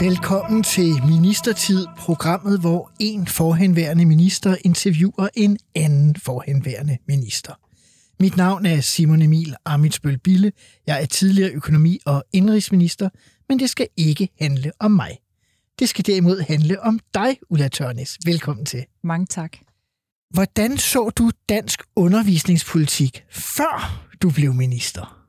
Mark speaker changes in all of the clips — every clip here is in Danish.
Speaker 1: Velkommen til Ministertid, programmet, hvor en forhenværende minister interviewer en anden forhenværende minister. Mit navn er Simon Emil Amitsbøl Bille. Jeg er tidligere økonomi- og indrigsminister, men det skal ikke handle om mig. Det skal derimod handle om dig, Ulla Tørnes. Velkommen til.
Speaker 2: Mange tak.
Speaker 1: Hvordan så du dansk undervisningspolitik, før du blev minister?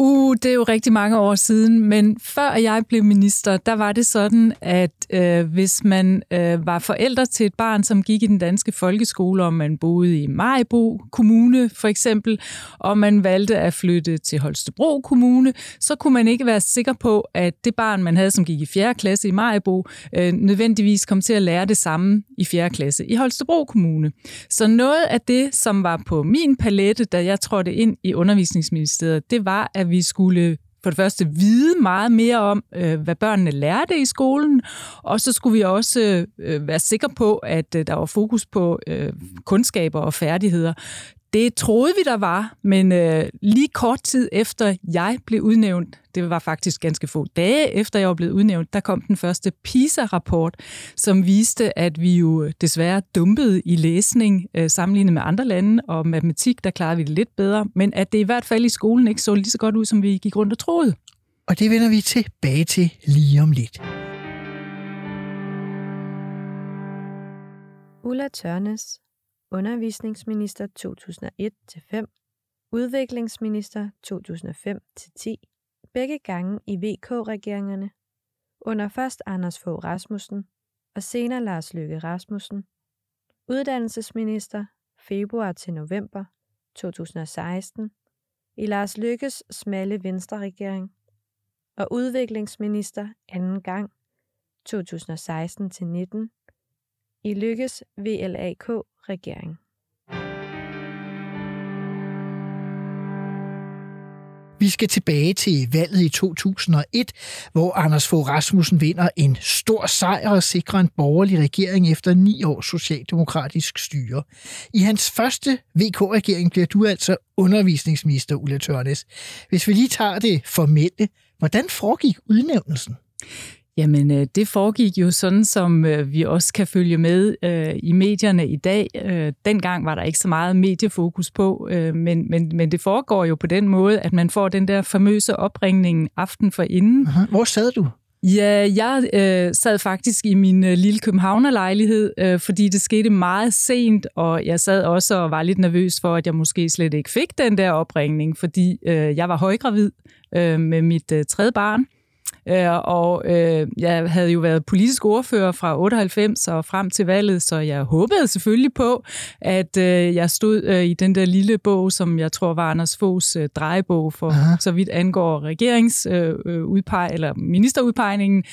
Speaker 2: Uh, det er jo rigtig mange år siden, men før jeg blev minister, der var det sådan, at øh, hvis man øh, var forældre til et barn, som gik i den danske folkeskole, og man boede i Majbo Kommune for eksempel, og man valgte at flytte til Holstebro Kommune, så kunne man ikke være sikker på, at det barn, man havde, som gik i 4. klasse i Majbo, øh, nødvendigvis kom til at lære det samme i 4. klasse i Holstebro Kommune. Så noget af det, som var på min palette, da jeg trådte ind i undervisningsministeriet, det var, at vi skulle for det første vide meget mere om, øh, hvad børnene lærte i skolen, og så skulle vi også øh, være sikre på, at øh, der var fokus på øh, kundskaber og færdigheder. Det troede vi, der var, men øh, lige kort tid efter jeg blev udnævnt, det var faktisk ganske få dage efter jeg var blevet udnævnt, der kom den første PISA-rapport, som viste, at vi jo desværre dumpede i læsning øh, sammenlignet med andre lande, og matematik, der klarede vi det lidt bedre, men at det i hvert fald i skolen ikke så lige så godt ud, som vi gik rundt og troede.
Speaker 1: Og det vender vi tilbage til lige om lidt.
Speaker 3: Ulla Tørnes undervisningsminister 2001-5, udviklingsminister 2005-10, begge gange i VK-regeringerne, under først Anders Fogh Rasmussen og senere Lars Løkke Rasmussen, uddannelsesminister februar til november 2016 i Lars Lykkes smalle venstreregering. Og udviklingsminister anden gang 2016 til 19 i Lykkes VLAK regering.
Speaker 1: Vi skal tilbage til valget i 2001, hvor Anders Fogh Rasmussen vinder en stor sejr og sikrer en borgerlig regering efter ni års socialdemokratisk styre. I hans første VK-regering bliver du altså undervisningsminister, Ulla Tørnes. Hvis vi lige tager det formelle, hvordan foregik udnævnelsen?
Speaker 2: Jamen, øh, det foregik jo sådan, som øh, vi også kan følge med øh, i medierne i dag. Dengang var der ikke så meget mediefokus på, men, men, men det foregår jo på den måde, at man får den der famøse opringning aften for inden.
Speaker 1: Aha. Hvor sad du?
Speaker 2: Ja, jeg øh, sad faktisk i min øh, lille Københavnerlejlighed, øh, fordi det skete meget sent, og jeg sad også og var lidt nervøs for, at jeg måske slet ikke fik den der opringning, fordi øh, jeg var højgravid øh, med mit øh, tredje barn. Øh, og øh, jeg havde jo været politisk ordfører fra 98 og frem til valget, så jeg håbede selvfølgelig på, at øh, jeg stod øh, i den der lille bog, som jeg tror var Anders Foghs øh, drejebog for Aha. så vidt angår regeringsudpeg øh, eller ministerudpegningen.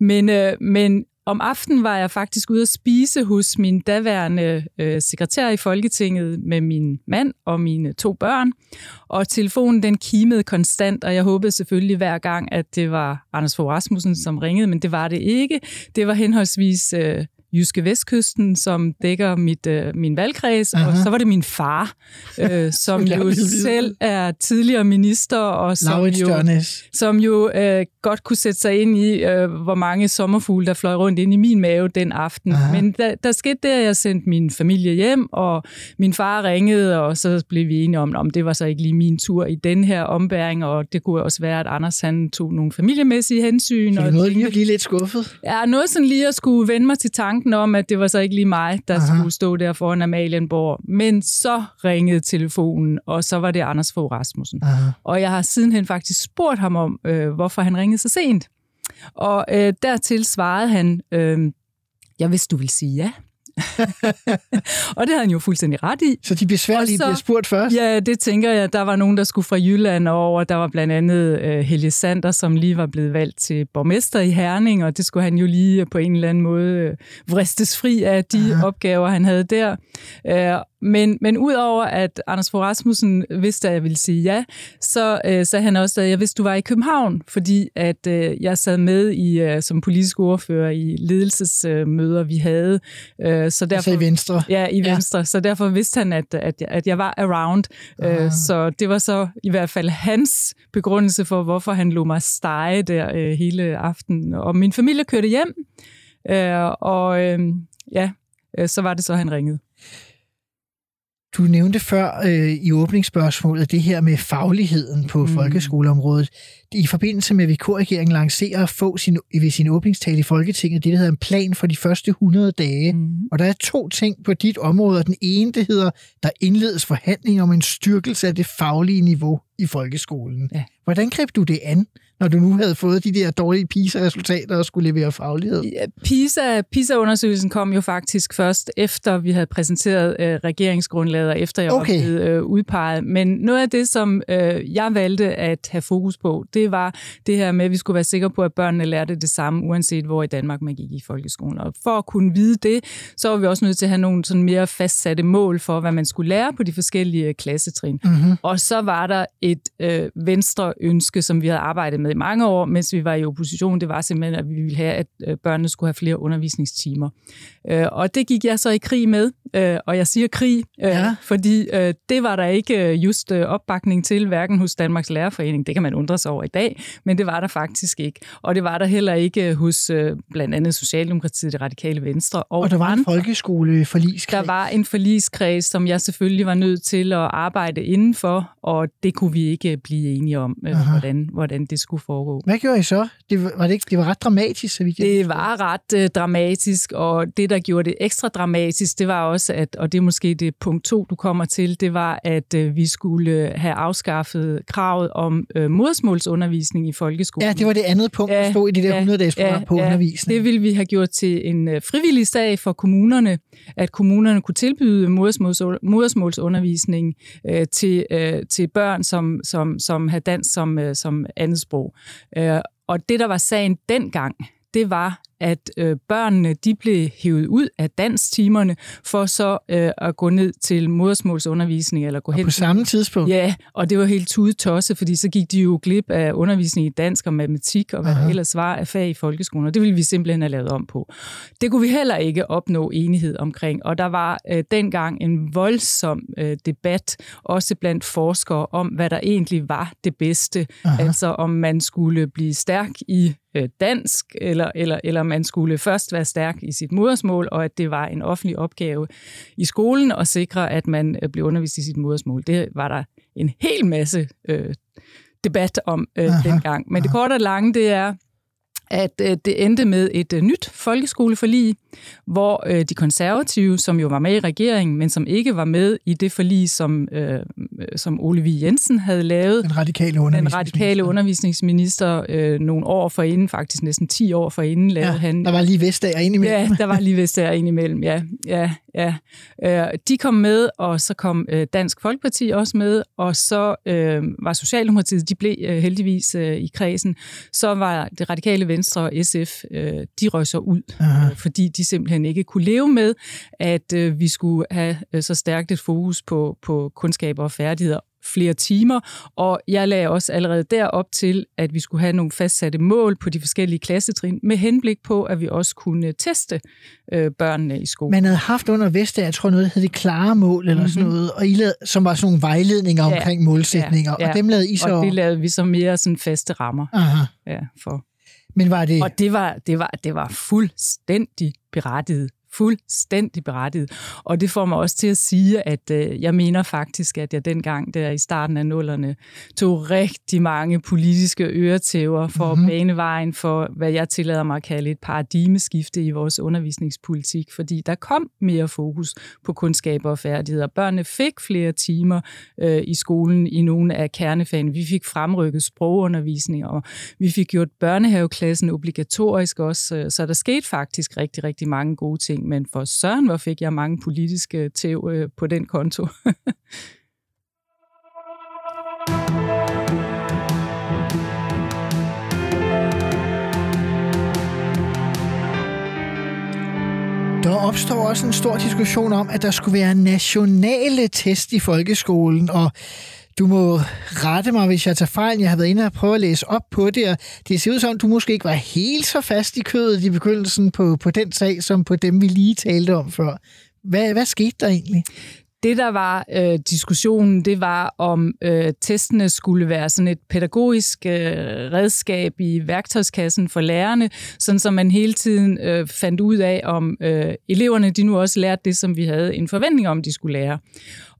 Speaker 2: Men, øh, men om aftenen var jeg faktisk ude at spise hos min daværende øh, sekretær i Folketinget med min mand og mine to børn. Og telefonen den kimede konstant, og jeg håbede selvfølgelig hver gang, at det var Anders Fogh Rasmussen, som ringede, men det var det ikke. Det var henholdsvis øh, Jyske Vestkysten, som dækker mit, øh, min valgkreds, Aha. og så var det min far, øh, som jo selv er tidligere minister, og som jo, som jo øh, godt kunne sætte sig ind i, øh, hvor mange sommerfugle, der fløj rundt ind i min mave den aften. Aha. Men der, der skete det, at jeg sendte min familie hjem, og min far ringede, og så blev vi enige om, om det var så ikke lige min tur i den her ombæring, og det kunne også være, at Anders han tog nogle familiemæssige hensyn.
Speaker 1: Så
Speaker 2: det
Speaker 1: noget lige at blive lidt skuffet?
Speaker 2: Ja, noget sådan lige at skulle vende mig til tanken tanken om, at det var så ikke lige mig, der Aha. skulle stå der foran Amalienborg. Men så ringede telefonen, og så var det Anders Fogh Rasmussen. Aha. Og jeg har sidenhen faktisk spurgt ham om, øh, hvorfor han ringede så sent. Og øh, dertil svarede han, øh, jeg vidste, du vil sige ja. og det havde han jo fuldstændig ret i.
Speaker 1: Så de besværlige
Speaker 2: så-
Speaker 1: bliver spurgt først?
Speaker 2: Ja, det tænker jeg. Der var nogen, der skulle fra Jylland over. Der var blandt andet øh, Helge Sander, som lige var blevet valgt til borgmester i Herning, og det skulle han jo lige på en eller anden måde øh, vristes fri af de Aha. opgaver, han havde der. Øh, men, men udover at Anders Fogh Rasmussen vidste, at jeg ville sige ja, så øh, sagde han også, at jeg vidste, du var i København, fordi at øh, jeg sad med i øh, som politisk ordfører i ledelsesmøder, vi havde. Øh, så derfor,
Speaker 1: Altså i Venstre?
Speaker 2: Ja, i Venstre. Ja. Så derfor vidste han, at, at, jeg- at jeg var around.
Speaker 1: Ah.
Speaker 2: Øh, så det var så i hvert fald hans begrundelse for, hvorfor han lå mig stege der øh, hele aftenen. Og min familie kørte hjem, øh, og øh, ja, øh, så var det så, han ringede.
Speaker 1: Du nævnte før øh, i åbningsspørgsmålet det her med fagligheden på mm. folkeskoleområdet. I forbindelse med VK-regeringen lancerer at få sin, ved sin åbningstale i Folketinget det, der hedder en plan for de første 100 dage. Mm. Og der er to ting på dit område. og Den ene, det hedder, der indledes forhandlinger om en styrkelse af det faglige niveau i folkeskolen.
Speaker 2: Ja.
Speaker 1: Hvordan greb du det an, når du nu havde fået de der dårlige PISA-resultater og skulle levere faglighed?
Speaker 2: Ja, PISA, PISA-undersøgelsen kom jo faktisk først efter vi havde præsenteret øh, regeringsgrundlaget, og efter jeg
Speaker 1: Okay.
Speaker 2: var blevet øh, udpeget. Men noget af det, som øh, jeg valgte at have fokus på, det var det her med, at vi skulle være sikre på, at børnene lærte det samme, uanset hvor i Danmark man gik i folkeskolen. Og for at kunne vide det, så var vi også nødt til at have nogle sådan mere fastsatte mål for, hvad man skulle lære på de forskellige klassetrin.
Speaker 1: Mm-hmm.
Speaker 2: Og så var der et øh, venstre ønske, som vi havde arbejdet med i mange år, mens vi var i opposition. Det var simpelthen, at vi ville have, at øh, børnene skulle have flere undervisningstimer. Øh, og det gik jeg så i krig med. Øh, og jeg siger krig,
Speaker 1: Ja.
Speaker 2: fordi det var der ikke just opbakning til, hverken hos Danmarks Lærerforening, det kan man undre sig over i dag, men det var der faktisk ikke. Og det var der heller ikke hos blandt andet Socialdemokratiet, det radikale venstre og,
Speaker 1: Og der var en
Speaker 2: andre.
Speaker 1: folkeskoleforligskreds.
Speaker 2: Der var en forligskreds, som jeg selvfølgelig var nødt til at arbejde indenfor, og det kunne vi ikke blive enige om,
Speaker 1: Aha.
Speaker 2: hvordan, hvordan det skulle foregå.
Speaker 1: Hvad gjorde I så? Det var, var det, ikke, det var ret dramatisk, så vidt jeg
Speaker 2: Det var ret øh, dramatisk, og det, der gjorde det ekstra dramatisk, det var også, at, og det er måske det punkt to, du kommer til, det var, at øh, vi skulle øh, have afskaffet kravet om øh, modersmålsundervisning i folkeskolen.
Speaker 1: Ja, det var det andet punkt, der stod i det der 100-dages program på undervisning.
Speaker 2: Det ville vi have gjort til en øh, frivillig sag for kommunerne, at kommunerne kunne tilbyde modersmåls, modersmålsundervisning øh, til, øh, til børn, som, som, som havde dansk som, øh, som andet sprog. Øh, og det, der var sagen dengang, det var, at øh, børnene de blev hævet ud af danstimerne for så øh, at gå ned til modersmålsundervisning eller gå hen
Speaker 1: på samme tidspunkt?
Speaker 2: Ja, og det var helt tudetosse, fordi så gik de jo glip af undervisning i dansk og matematik og hvad
Speaker 1: Aha.
Speaker 2: der ellers var af fag i folkeskolen, og det ville vi simpelthen have lavet om på. Det kunne vi heller ikke opnå enighed omkring, og der var øh, dengang en voldsom øh, debat, også blandt forskere, om hvad der egentlig var det bedste,
Speaker 1: Aha.
Speaker 2: altså om man skulle blive stærk i øh, dansk, eller, eller, eller man skulle først være stærk i sit modersmål, og at det var en offentlig opgave i skolen at sikre, at man øh, blev undervist i sit modersmål. Det var der en hel masse øh, debat om øh,
Speaker 1: Aha,
Speaker 2: dengang. Men det korte og lange, det er, at øh, det endte med et øh, nyt folkeskoleforlig, hvor øh, de konservative, som jo var med i regeringen, men som ikke var med i det forlig, som, øh, som Ole V. Jensen havde lavet.
Speaker 1: Den radikale
Speaker 2: Den
Speaker 1: undervisningsminister.
Speaker 2: radikale undervisningsminister øh, nogle år forinden, faktisk næsten 10 år forinden, lavede
Speaker 1: Ja,
Speaker 2: han...
Speaker 1: der var lige Vestager ind imellem.
Speaker 2: Ja, der var lige Vestager ind imellem, ja. ja, ja. Øh, de kom med, og så kom øh, Dansk Folkeparti også med, og så øh, var Socialdemokratiet, de blev øh, heldigvis øh, i kredsen. Så var det radikale Venstre og SF, øh, de røg så ud,
Speaker 1: Aha.
Speaker 2: øh, fordi de simpelthen ikke kunne leve med, at øh, vi skulle have øh, så stærkt et fokus på, på kundskaber og færdigheder flere timer, og jeg lagde også allerede derop til, at vi skulle have nogle fastsatte mål på de forskellige klassetrin, med henblik på, at vi også kunne teste øh, børnene i skolen.
Speaker 1: Man havde haft under Vestager, jeg tror noget, hed det klare mål, eller mm-hmm. sådan noget, og I lavede, som var sådan nogle vejledninger
Speaker 2: Ja,
Speaker 1: omkring målsætninger,
Speaker 2: ja,
Speaker 1: og dem lavede I så...
Speaker 2: Og det lavede vi så mere sådan faste rammer
Speaker 1: Aha.
Speaker 2: ja, for.
Speaker 1: Men var det...
Speaker 2: Og det var, det var, det var fuldstændig berettiget. Fuldstændig berettiget. Og det får mig også til at sige, at øh, jeg mener faktisk, at jeg dengang der i starten af nullerne tog rigtig mange politiske øretæver for mm-hmm. at bane vejen for, hvad jeg tillader mig at kalde et paradigmeskifte i vores undervisningspolitik, fordi der kom mere fokus på kundskaber og færdigheder. Børnene fik flere timer øh, i skolen i nogle af kernefagene. Vi fik fremrykket sprogundervisning, og vi fik gjort børnehaveklassen obligatorisk også, så der skete faktisk rigtig, rigtig mange gode ting ting, men for søren, hvor fik jeg mange politiske tæv øh, på den konto.
Speaker 1: Der opstår også en stor diskussion om, at der skulle være nationale test i folkeskolen, og du må rette mig, hvis jeg tager fejl. Jeg har været inde og prøve at læse op på det, og det ser ud som, du måske ikke var helt så fast i kødet i begyndelsen på, på den sag, som på dem, vi lige talte om før. Hvad, hvad skete der egentlig?
Speaker 2: Det, der var øh, diskussionen, det var, om øh, testene skulle være sådan et pædagogisk øh, redskab i værktøjskassen for lærerne, sådan som man hele tiden øh, fandt ud af, om øh, eleverne de nu også lærte det, som vi havde en forventning om, de skulle lære.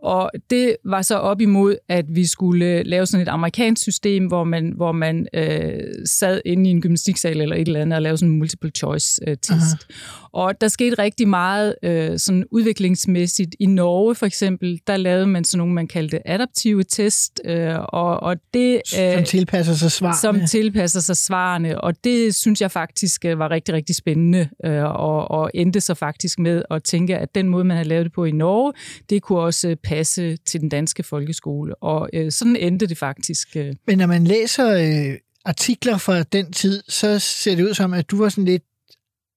Speaker 2: Og det var så op imod, at vi skulle lave sådan et amerikansk system, hvor man, hvor man øh, sad inde i en gymnastiksal eller et eller andet og lavede sådan en multiple choice øh, test. Aha. Og der skete rigtig meget øh, sådan udviklingsmæssigt. I Norge for eksempel, der lavede man sådan nogle, man kaldte adaptive test. Øh, og, og det,
Speaker 1: øh, som tilpasser sig svarene.
Speaker 2: Som tilpasser sig svarene. Og det synes jeg faktisk øh, var rigtig, rigtig spændende. Øh, og, og endte så faktisk med at tænke, at den måde, man havde lavet det på i Norge, det kunne også passe til den danske folkeskole. Og øh, sådan endte det faktisk. Øh.
Speaker 1: Men når man læser øh, artikler fra den tid, så ser det ud som, at du var sådan lidt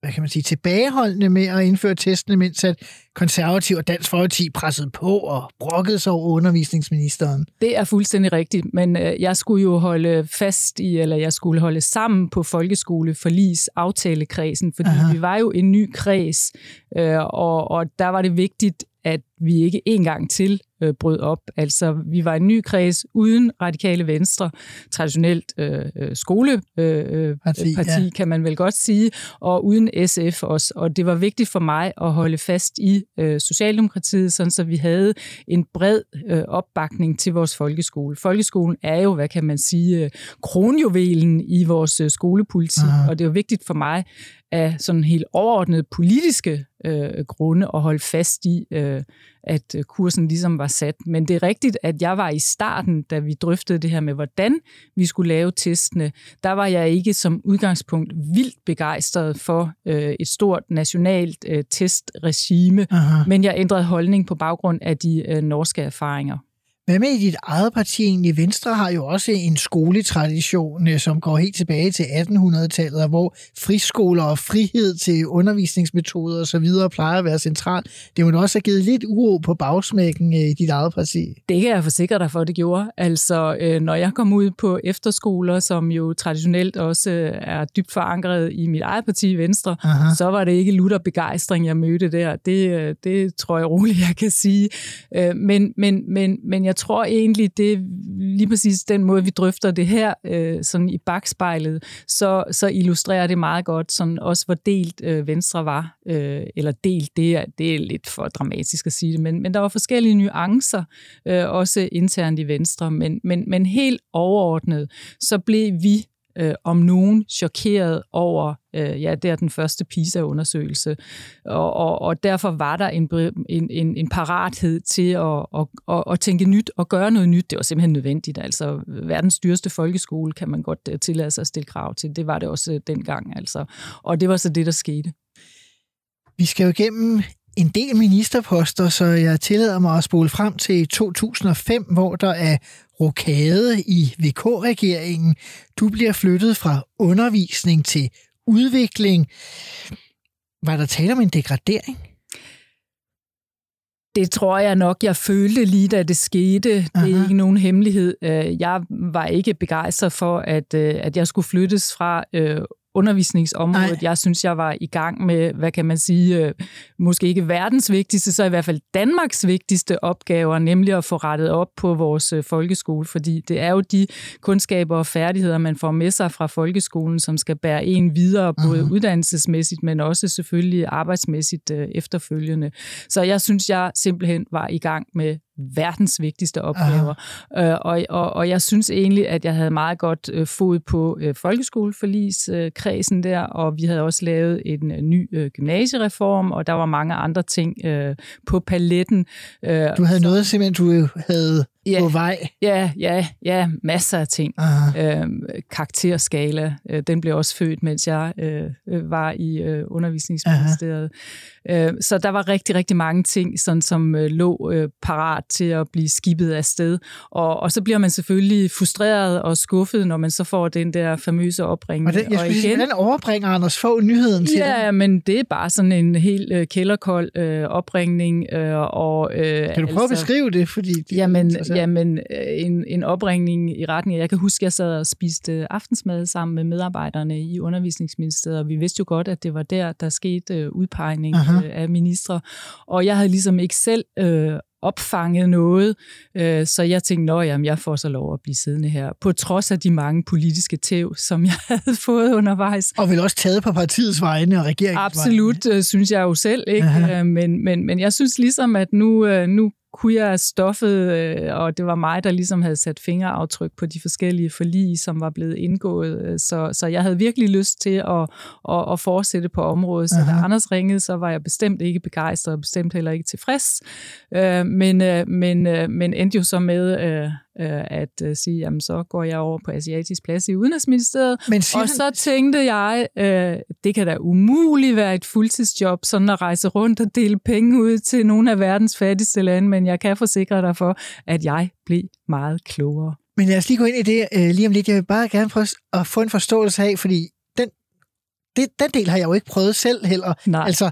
Speaker 1: hvad kan man sige, tilbageholdende med at indføre testene, mens at konservativ og Dansk Folkeparti pressede på og brokkede sig over undervisningsministeren.
Speaker 2: Det er fuldstændig rigtigt, men øh, jeg skulle jo holde fast i, eller jeg skulle holde sammen på folkeskole forlis aftalekredsen, fordi Aha. vi var jo en ny kreds, øh, og, og der var det vigtigt, at vi ikke en gang til øh, brød op. Altså, vi var en ny kreds uden radikale venstre, traditionelt øh, øh skoleparti, øh, parti, parti ja. kan man vel godt sige, og uden SF også. Og det var vigtigt for mig at holde fast i øh, Socialdemokratiet, sådan så vi havde en bred øh, opbakning til vores folkeskole. Folkeskolen er jo, hvad kan man sige, øh, kronjuvelen i vores øh, skolepolitik, Aha. og det jo vigtigt for mig, af sådan helt overordnede politiske øh, grunde at holde fast i, øh, at kursen ligesom var sat. Men det er rigtigt, at jeg var i starten, da vi drøftede det her med, hvordan vi skulle lave testene, der var jeg ikke som udgangspunkt vildt begejstret for øh, et stort nationalt øh, testregime, Aha. men jeg ændrede holdning på baggrund af de øh, norske erfaringer.
Speaker 1: Hvad med i dit eget parti egentlig? Venstre har jo også en skoletradition, øh, som går helt tilbage til 1800-tallet, hvor friskoler og frihed til undervisningsmetoder osv. plejer at være centralt. Det må også have givet lidt uro på bagsmækken øh, i dit eget parti.
Speaker 2: Det kan jeg forsikre dig for, det gjorde. Altså, øh, når jeg kom ud på efterskoler, som jo traditionelt også er dybt forankret i mit eget parti, Venstre, Aha. så var det ikke lutter begejstring, jeg mødte der. Det, det tror jeg roligt, jeg kan sige. Men, men, men, men jeg tror egentlig, det er lige præcis den måde, vi drøfter det her øh, sådan i bagspejlet, så, så illustrerer det meget godt sådan også, hvor delt øh, Venstre var. Øh, eller delt, det er, det er lidt for dramatisk at sige det, men, men der var forskellige nuancer, øh, også internt i Venstre. Men, men, men helt overordnet, så blev vi øh, om nogen chokeret over, øh, ja, det er den første PISA-undersøgelse, og, og, og derfor var der en, en, en, en parathed til at, at, at, at tænke nyt og gøre noget nyt. Det var simpelthen nødvendigt. Altså, verdens dyreste folkeskole kan man godt øh, tillade sig at stille krav til. Det var det også øh, dengang, altså. Og det var så det, der skete.
Speaker 1: Vi skal jo igennem en del ministerposter, så jeg tillader mig at spole frem til 2005, hvor der er rokade i VK-regeringen. Du bliver flyttet fra undervisning til udvikling. Var der tale om en degradering?
Speaker 2: Det tror jeg nok, jeg følte lige da det skete. Det er Aha. ikke nogen hemmelighed. Øh, jeg var ikke begejstret for, at, øh, at jeg skulle flyttes fra øh, undervisningsområdet. Nej. Jeg synes, jeg var i gang med, hvad kan man sige, øh, måske ikke verdens vigtigste, så i hvert fald Danmarks vigtigste opgaver, nemlig at få rettet op på vores øh, folkeskole, fordi det er jo de kundskaber og færdigheder, man får med sig fra folkeskolen, som skal bære en videre, både uh-huh. uddannelsesmæssigt, men også selvfølgelig arbejdsmæssigt øh, efterfølgende. Så jeg synes, jeg simpelthen var i gang med verdens vigtigste opgaver. Øh, og, og, og jeg synes egentlig, at jeg havde meget godt øh, fod på øh, folkeskoleforligskredsen der, og vi havde også lavet en øh, ny øh, gymnasiereform, og der var mange andre ting øh, på paletten.
Speaker 1: Øh, du havde noget simpelthen, du havde
Speaker 2: Ja.
Speaker 1: på vej?
Speaker 2: Ja, ja, ja, masser af ting.
Speaker 1: Aha.
Speaker 2: Øh, karakterskala, øh, den blev også født, mens jeg øh, øh, var i øh, undervisningsministeriet. Øh, så der var rigtig, rigtig mange ting, sådan, som øh, lå øh, parat til at blive skibet af sted. Og, og så bliver man selvfølgelig frustreret og skuffet, når man så får den der famøse opringning.
Speaker 1: Og den, jeg
Speaker 2: og
Speaker 1: skulle sige, hvordan overbringer Anders Fogh nyheden til?
Speaker 2: Ja, men det er bare sådan en helt øh, kælderkold øh, opringning. Øh, og, øh,
Speaker 1: Kan du prøve at beskrive det? Fordi det
Speaker 2: Jamen. Jamen øh, en, en opringning i retning af, jeg kan huske, at jeg sad og spiste øh, aftensmad sammen med medarbejderne i undervisningsministeriet, og vi vidste jo godt, at det var der, der skete øh, udpegning
Speaker 1: Aha.
Speaker 2: af ministre. Og jeg havde ligesom ikke selv øh, opfanget noget, øh, så jeg tænkte, jamen, jeg får så lov at blive siddende her, på trods af de mange politiske tæv, som jeg havde fået undervejs.
Speaker 1: Og vel også taget på partiets vegne og regeringens
Speaker 2: Absolut, øh, synes jeg jo selv, ikke?
Speaker 1: Aha.
Speaker 2: Men, men, men jeg synes ligesom, at nu, nu kunne jeg stoffet, øh, og det var mig, der ligesom havde sat fingeraftryk på de forskellige forlig, som var blevet indgået. Så, så jeg havde virkelig lyst til at, at, at fortsætte på området. Så da
Speaker 1: Aha.
Speaker 2: Anders ringede, så var jeg bestemt ikke begejstret, og bestemt heller ikke tilfreds. Øh, Men, øh, men, øh, men endte jo så med øh, øh, at øh, sige, jamen så går jeg over på Asiatisk Plads i Udenrigsministeriet,
Speaker 1: Men
Speaker 2: og
Speaker 1: han-
Speaker 2: så tænkte jeg, øh, det kan da umuligt være et fuldtidsjob, sådan at rejse rundt og dele penge ud til nogle af verdens fattigste lande, men jeg kan forsikre dig for, at jeg blev meget klogere.
Speaker 1: Men lad os lige gå ind i det øh, lige om lidt. Jeg vil bare gerne prøve at få en forståelse af, fordi den, det, den del har jeg jo ikke prøvet selv heller.
Speaker 2: Nej.
Speaker 1: Altså,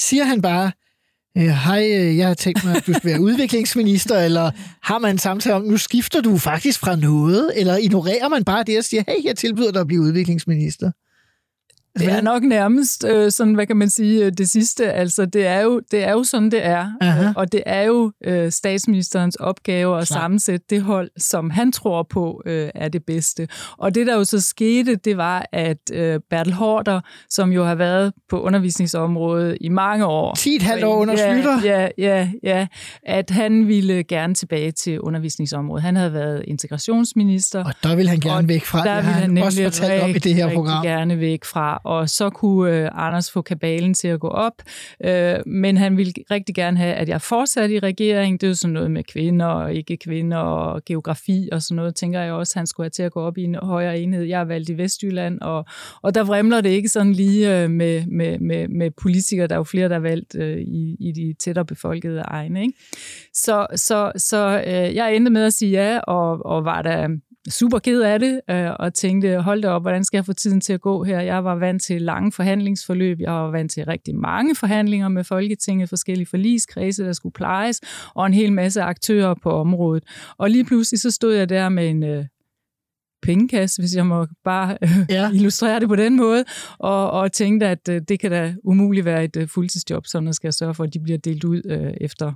Speaker 1: siger han bare, hej, øh, jeg har tænkt mig, at du skal være udviklingsminister, eller har man en samtale om, nu skifter du faktisk fra noget, eller ignorerer man bare det og siger, hey, jeg tilbyder dig at blive udviklingsminister?
Speaker 2: Det er nok nærmest øh, sådan, hvad kan man sige, øh, det sidste. Altså, det er jo, det er jo sådan, det er.
Speaker 1: Aha.
Speaker 2: Øh, Og det er jo øh, statsministerens opgave at
Speaker 1: Klart.
Speaker 2: sammensætte det hold, som han tror på øh, er det bedste. Og det, der jo så skete, det var, at øh, Bertel Hårder, som jo har været på undervisningsområdet i mange år.
Speaker 1: 10,5 år under
Speaker 2: ja. Ja, ja, ja. At han ville gerne tilbage til undervisningsområdet. Han havde været integrationsminister.
Speaker 1: Og der vil han gerne væk fra.
Speaker 2: Der
Speaker 1: har
Speaker 2: han
Speaker 1: han også
Speaker 2: nemlig
Speaker 1: fortalt om i det her
Speaker 2: rigtig,
Speaker 1: program.
Speaker 2: rigtig gerne væk fra. Og så kunne øh, Anders få kabalen til at gå op. Øh, men han ville rigtig gerne have, at jeg fortsatte i regeringen. Det er jo sådan noget med kvinder og ikke kvinder og geografi og sådan noget, tænker jeg også, han skulle have til at gå op i en højere enhed. Jeg er valgt i Vestjylland, og, og der vrimler det ikke sådan lige øh, med, med, med, med politikere. Der er jo flere, der er valgt øh, i, i de tættere befolkede egne. Ikke? Så, så, så øh, jeg endte med at sige ja, og, og var der super ked af det, øh, og tænkte, hold da op, hvordan skal jeg få tiden til at gå her? Jeg var vant til lange forhandlingsforløb, jeg var vant til rigtig mange forhandlinger med Folketinget, forskellige forligskredse, der skulle plejes, og en hel masse aktører på området. Og lige pludselig så stod jeg der med en øh, pengekasse, hvis jeg må bare øh,
Speaker 1: Ja.
Speaker 2: illustrere det på den måde, og, og tænkte, at øh, det kan da umuligt være et øh, fuldtidsjob, så nu skal jeg sørge for, at de bliver delt ud øh, efter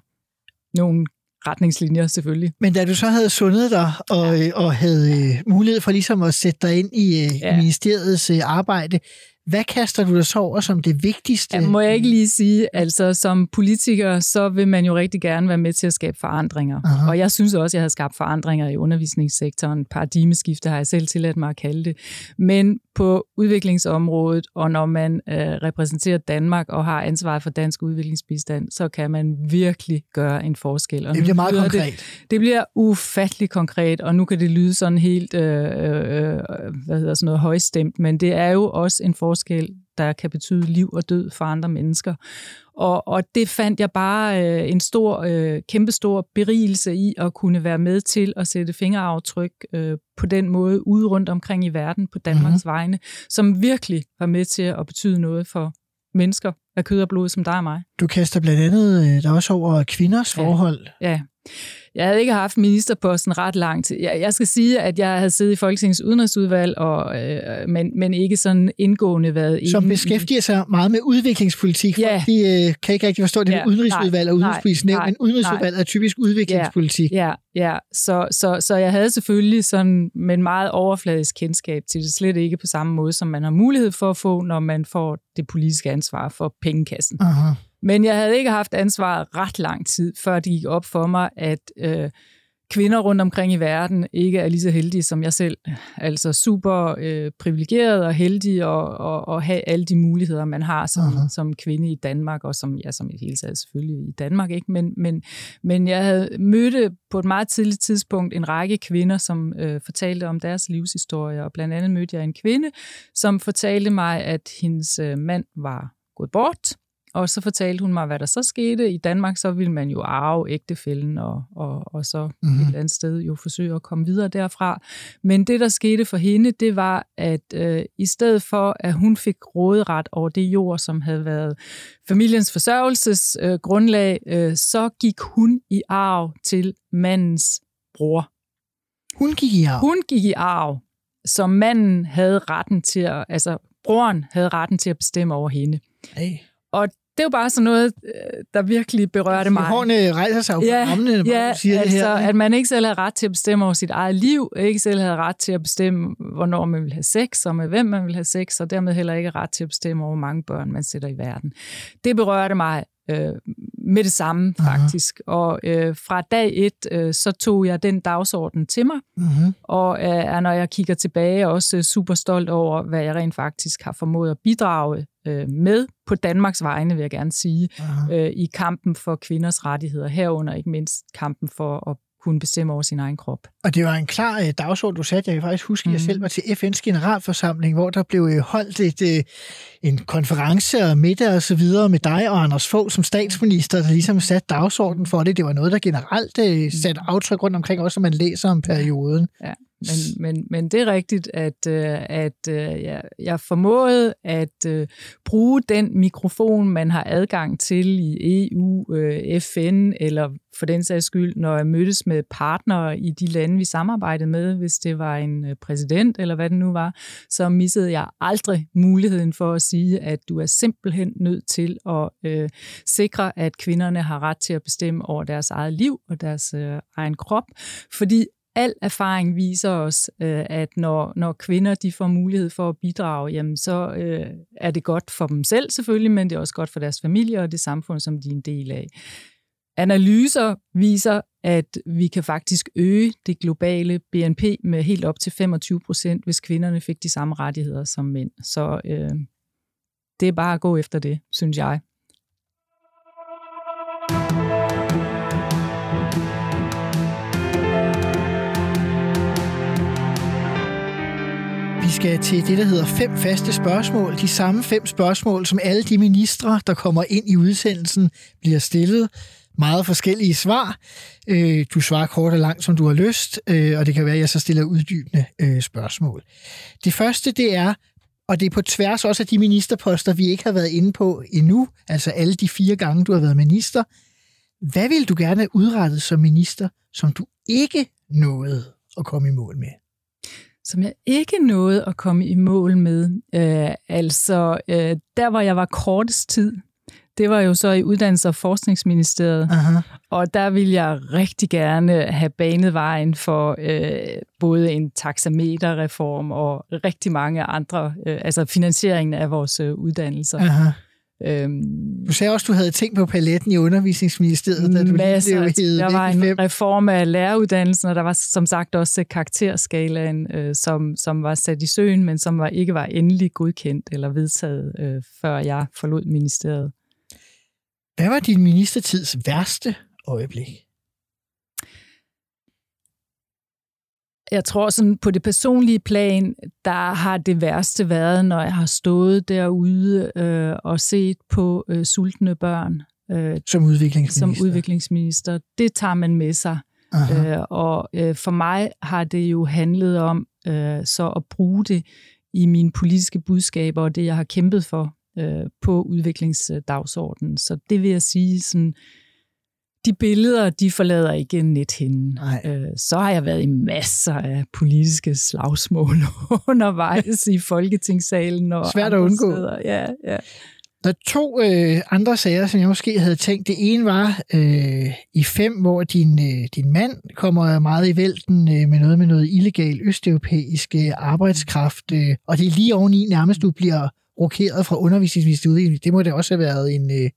Speaker 2: nogle retningslinjer selvfølgelig.
Speaker 1: Men da du så havde sundet dig og, ja. og havde øh, mulighed for ligesom at sætte dig ind i, øh,
Speaker 2: Ja.
Speaker 1: ministeriets øh, arbejde, hvad kaster du dig så over som det vigtigste?
Speaker 2: Ja, må jeg ikke lige sige, altså som politiker, så vil man jo rigtig gerne være med til at skabe forandringer.
Speaker 1: Aha.
Speaker 2: Og jeg synes også, jeg har skabt forandringer i undervisningssektoren. Paradigmeskifte har jeg selv tilladt mig at kalde det. Men på udviklingsområdet, og når man øh, repræsenterer Danmark og har ansvaret for dansk udviklingsbistand, så kan man virkelig gøre en forskel. Og
Speaker 1: Det bliver meget konkret.
Speaker 2: Det, det bliver ufattelig konkret, og nu kan det lyde sådan helt, øh, øh, hvad hedder sådan noget, højstemt, men det er jo også en forskel, der kan betyde liv og død for andre mennesker. Og, og det fandt jeg bare øh, en stor, øh, kæmpestor berigelse i at kunne være med til at sætte fingeraftryk øh, på den måde ude rundt omkring i verden på Danmarks
Speaker 1: Mhm.
Speaker 2: mm-hmm. vegne, som virkelig var med til at betyde noget for mennesker af kød og blod som dig og mig.
Speaker 1: Du kaster blandt andet øh, der er også over kvinders
Speaker 2: Ja.
Speaker 1: forhold.
Speaker 2: Ja. Jeg havde ikke haft ministerposten ret lang tid. Jeg, jeg skal sige, at jeg havde siddet i Folketingets udenrigsudvalg, og, øh, men, men ikke sådan indgående været
Speaker 1: som
Speaker 2: i-
Speaker 1: beskæftiger sig meget med udviklingspolitik.
Speaker 2: Ja.
Speaker 1: Folk, de øh, kan ikke rigtig forstå det
Speaker 2: Ja,
Speaker 1: med udenrigsudvalg og udenrigspolitisk nævn, men udenrigsudvalg er typisk udviklingspolitik.
Speaker 2: Ja, ja. Så, så, så jeg havde selvfølgelig sådan med en meget overfladisk kendskab til det, slet ikke på samme måde, som man har mulighed for at få, når man får det politiske ansvar for pengekassen.
Speaker 1: Aha.
Speaker 2: Men jeg havde ikke haft ansvaret ret lang tid, før det gik op for mig, at øh, kvinder rundt omkring i verden ikke er lige så heldige som jeg selv. Altså super øh, privilegeret og heldige og, og, og have alle de muligheder, man har som, uh-huh. som kvinde i Danmark, og som, ja, som i hele taget selvfølgelig i Danmark. ikke. Men, men, men jeg havde mødt på et meget tidligt tidspunkt en række kvinder, som øh, fortalte om deres livshistorie, og blandt andet mødte jeg en kvinde, som fortalte mig, at hendes øh, mand var gået bort, og så fortalte hun mig, hvad der så skete. I Danmark, så ville man jo arve ægtefælden, og, og, og så mm-hmm. et eller andet sted jo forsøge at komme videre derfra. Men det, der skete for hende, det var, at øh, i stedet for, at hun fik råderet over det jord, som havde været familiens forsørgelsesgrundlag, øh, øh, så gik hun i arv til mandens bror.
Speaker 1: Hun gik i arv?
Speaker 2: Hun gik i arv, så manden havde retten til at, altså broren havde retten til at bestemme over hende.
Speaker 1: Hey.
Speaker 2: Og det er jo bare sådan noget, øh, der virkelig berørte mig.
Speaker 1: Hårene rejser sig jo
Speaker 2: ja,
Speaker 1: armene,
Speaker 2: ja,
Speaker 1: du siger
Speaker 2: altså,
Speaker 1: det her.
Speaker 2: at man ikke selv har ret til at bestemme over sit eget liv, ikke selv har ret til at bestemme, hvornår man vil have sex, og med hvem man vil have sex, og dermed heller ikke ret til at bestemme over, hvor mange børn man sætter i verden. Det berørte mig øh, med det samme, faktisk. Og øh, fra dag et, øh, så tog jeg den dagsorden til mig, uh-huh. og øh, er, når jeg kigger tilbage, også super stolt over, hvad jeg rent faktisk har formået at bidrage øh, med på Danmarks vegne, vil jeg gerne sige, uh-huh. øh, i kampen for kvinders rettigheder, herunder ikke mindst kampen for at kunne bestemme over sin egen krop.
Speaker 1: Og det var en klar uh, dagsorden, du satte. Jeg kan faktisk huske, at jeg mm. selv var til FN's generalforsamling, hvor der blev uh, holdt et, uh, en konference og middag og så videre med dig og Anders Fogh som statsminister, der ligesom satte dagsordenen for det. Det var noget, der generelt uh, satte aftryk rundt omkring, også når man læser om perioden.
Speaker 2: Ja. Men, men, men det er rigtigt, at, øh, at øh, jeg, jeg formåede at øh, bruge den mikrofon, man har adgang til i EU, FN eller for den sags skyld, når jeg mødtes med partnere i de lande, vi samarbejdede med, hvis det var en præsident eller hvad det nu var, så missede jeg aldrig muligheden for at sige, at du er simpelthen nødt til at øh, sikre, at kvinderne har ret til at bestemme over deres eget liv og deres øh, egen krop, fordi al erfaring viser os, øh, at når, når kvinder de får mulighed for at bidrage, jamen så øh, er det godt for dem selv selvfølgelig, men det er også godt for deres familie og det samfund, som de er en del af. Analyser viser, at vi kan faktisk øge det globale BNP med helt op til 25 procent, hvis kvinderne fik de samme rettigheder som mænd. Så øh, det er bare at gå efter det, synes jeg.
Speaker 1: Skal til det, der hedder fem faste spørgsmål. De samme fem spørgsmål, som alle de ministre, der kommer ind i udsendelsen, bliver stillet meget forskellige svar. Øh, du svarer kort og langt, som du har lyst, øh, og det kan være, at jeg så stiller uddybende øh, spørgsmål. Det første, det er, og det er på tværs også af de ministerposter, vi ikke har været inde på endnu, altså alle de fire gange, du har været minister. Hvad vil du gerne have udrettet som minister, som du ikke nåede at komme i mål med?
Speaker 2: Som jeg ikke nåede at komme i mål med. Øh, altså, øh, der hvor jeg var kortest tid, det var jo så i Uddannelses- og Forskningsministeriet, Aha. og der ville jeg rigtig gerne have banet vejen for øh, både en taxameterreform og rigtig mange andre, øh, altså finansieringen af vores øh, uddannelser. Aha.
Speaker 1: Øhm, du sagde også, du havde tænkt på paletten i undervisningsministeriet, da du
Speaker 2: masser, blev Der var en reform af læreruddannelsen, og der var som sagt også karakterskalaen, øh, som, som var sat i søen, men som var, ikke var endelig godkendt eller vedtaget, øh, før jeg forlod ministeriet.
Speaker 1: Hvad var din ministertids værste øjeblik?
Speaker 2: Jeg tror sådan på det personlige plan, der har det værste været, når jeg har stået derude øh, og set på øh, sultne børn.
Speaker 1: Øh, som udviklingsminister?
Speaker 2: Som udviklingsminister. Det tager man med sig. Øh, og øh, for mig har det jo handlet om øh, så at bruge det i mine politiske budskaber og det, jeg har kæmpet for øh, på udviklingsdagsordenen. Så det vil jeg sige sådan, de billeder, de forlader ikke nethinden. Øh, så har jeg været i masser af politiske slagsmål undervejs i Folketingssalen. Og
Speaker 1: Svært at undgå.
Speaker 2: Steder. Ja, ja.
Speaker 1: Der er to øh, andre sager, som jeg måske havde tænkt. Det ene var øh, i fem, hvor din, øh, din mand kommer meget i vælten øh, med noget med noget illegal østeuropæisk øh, arbejdskraft, øh, og det er lige oveni nærmest, du bliver rokeret fra undervisningsministeriet. Det må det også have været en, øh,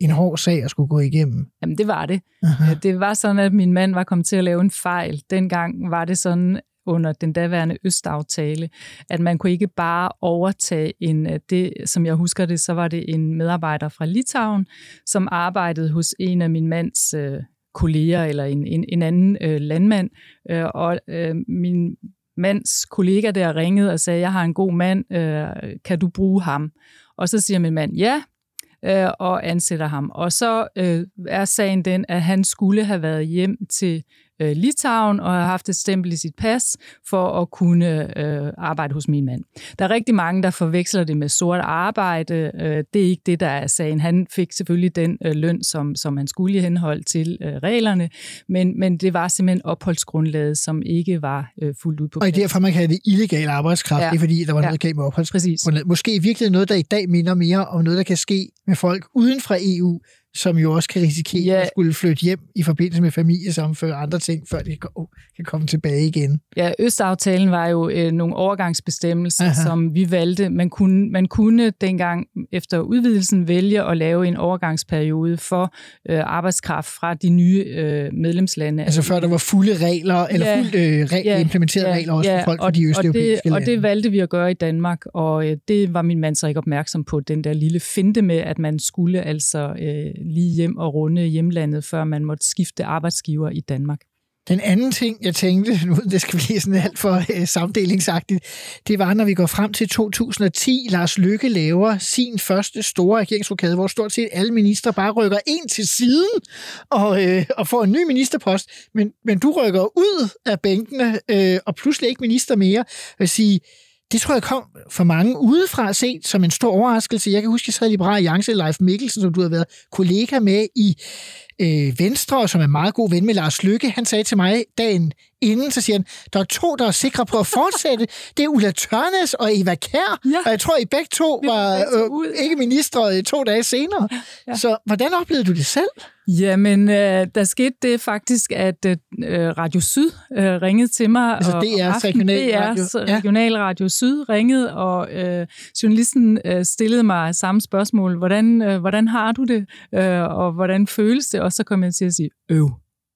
Speaker 1: en hård sag at skulle gå igennem.
Speaker 2: Jamen, det var det.
Speaker 1: Aha.
Speaker 2: Det var sådan, at min mand var kommet til at lave en fejl. Dengang var det sådan, under den daværende Østaftale, at man kunne ikke bare overtage en, det, som jeg husker det, så var det en medarbejder fra Litauen, som arbejdede hos en af min mands øh, kolleger, eller en, en, en anden øh, landmand, øh, og øh, min mands kollega der ringede og sagde, jeg har en god mand, øh, kan du bruge ham? Og så siger min mand, ja, øh, og ansætter ham. Og så øh, er sagen den, at han skulle have været hjem til øh, Litauen og have haft et stempel i sit pas for at kunne øh, arbejde hos min mand. Der er rigtig mange, der forveksler det med sort arbejde. Øh, det er ikke det, der er sagen. Han fik selvfølgelig den øh, løn, som, som han skulle i henhold til øh, reglerne, men, men det var simpelthen opholdsgrundlaget, som ikke var øh, fuldt ud på
Speaker 1: Og
Speaker 2: plads.
Speaker 1: derfor man have det illegal arbejdskraft, ja.
Speaker 2: Ja.
Speaker 1: det er fordi, der var
Speaker 2: Ja.
Speaker 1: noget galt med opholdsgrundlaget.
Speaker 2: Præcis.
Speaker 1: Måske i virkeligheden noget, der i dag minder mere om noget, der kan ske med folk uden for EU, som jo også kan risikere
Speaker 2: Ja.
Speaker 1: at skulle flytte hjem i forbindelse med familiesammenfør og andre ting, før de kan komme tilbage igen.
Speaker 2: Ja, Østaftalen var jo øh, nogle overgangsbestemmelser,
Speaker 1: Aha.
Speaker 2: Som vi valgte. Man kunne, man kunne dengang efter udvidelsen vælge at lave en overgangsperiode for øh, arbejdskraft fra de nye øh, medlemslande.
Speaker 1: Altså før der var fulde regler, eller
Speaker 2: Ja.
Speaker 1: fuldt øh, re-
Speaker 2: Ja,
Speaker 1: implementerede regler også for folk fra
Speaker 2: og,
Speaker 1: de
Speaker 2: og,
Speaker 1: østeuropæiske
Speaker 2: det, og
Speaker 1: lande.
Speaker 2: det valgte vi at gøre i Danmark, og øh, det var min mand så ikke opmærksom på, den der lille finte med, at man skulle altså øh, lige hjem og runde hjemlandet, før man måtte skifte arbejdsgiver i Danmark.
Speaker 1: Den anden ting, jeg tænkte, nu det skal blive sådan alt for øh, samdelingsagtigt, det var, når vi går frem til 2010, Lars Lykke laver sin første store regeringsrokade, hvor stort set alle ministre bare rykker en til siden og, øh, og får en ny ministerpost, men, men du rykker ud af bænkene øh, og pludselig ikke minister mere. Jeg vil sige, det tror jeg kom for mange udefra set som en stor overraskelse. Jeg kan huske, jeg sad i Liberal Alliance, Leif Mikkelsen, som du har været kollega med i øh, Venstre, og som er meget god ven med Lars Lykke. Han sagde til mig dagen inden, så siger han, der er to, der er sikre på at fortsætte. Det er Ulla Tørnes og Eva Kær,
Speaker 2: Ja.
Speaker 1: og jeg tror, I begge to
Speaker 2: var
Speaker 1: øh, ikke ministre to dage senere.
Speaker 2: Ja.
Speaker 1: Så hvordan oplevede du det selv?
Speaker 2: Jamen, øh, der skete det faktisk, at øh, Radio Syd øh, ringede til mig.
Speaker 1: Altså
Speaker 2: og,
Speaker 1: DR's
Speaker 2: om aftenen-
Speaker 1: regionalradio.
Speaker 2: DR's
Speaker 1: Ja.
Speaker 2: regionalradio Syd ringede, og øh, journalisten øh, stillede mig samme spørgsmål. Hvordan, øh, hvordan har du det? Øh, og hvordan føles det? Og så kom jeg til at sige, øv,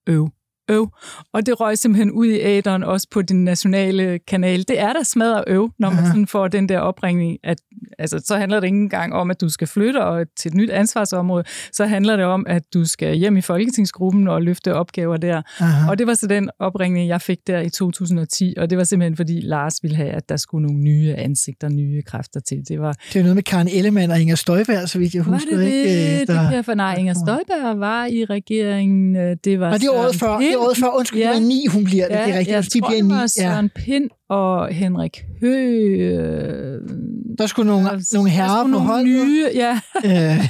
Speaker 2: øv, øv. Og det røg simpelthen ud i æderen, også på din nationale kanal. Det er da smadret øv, når man
Speaker 1: Aha.
Speaker 2: sådan får den der opringning. At, altså, så handler det ikke engang om, at du skal flytte og til et nyt ansvarsområde. Så handler det om, at du skal hjem i folketingsgruppen og løfte opgaver der.
Speaker 1: Aha.
Speaker 2: Og det var så den opringning, jeg fik der i 2010, og det var simpelthen fordi Lars ville have, at der skulle nogle nye ansigter, nye kræfter til. Det var,
Speaker 1: Det er noget med Karen Ellemann og Inger Støjberg, så vidt jeg
Speaker 2: var
Speaker 1: husker.
Speaker 2: det
Speaker 1: ikke?
Speaker 2: det?
Speaker 1: Øh,
Speaker 2: Det
Speaker 1: der-
Speaker 2: kan jeg for nej, Inger Støjberg var i regeringen. Det var
Speaker 1: Var det året før? Det. Året før. Undskyld, ja.
Speaker 2: Ja.
Speaker 1: det var ni, hun bliver det.
Speaker 2: Ja,
Speaker 1: det er rigtigt.
Speaker 2: jeg
Speaker 1: De
Speaker 2: tror,
Speaker 1: bliver
Speaker 2: det var
Speaker 1: Ja.
Speaker 2: Søren Pind og Henrik Høgh. Øh,
Speaker 1: Der skulle nogle, nogle herrer
Speaker 2: der
Speaker 1: på holdet.
Speaker 2: nye, ja.
Speaker 1: Øh,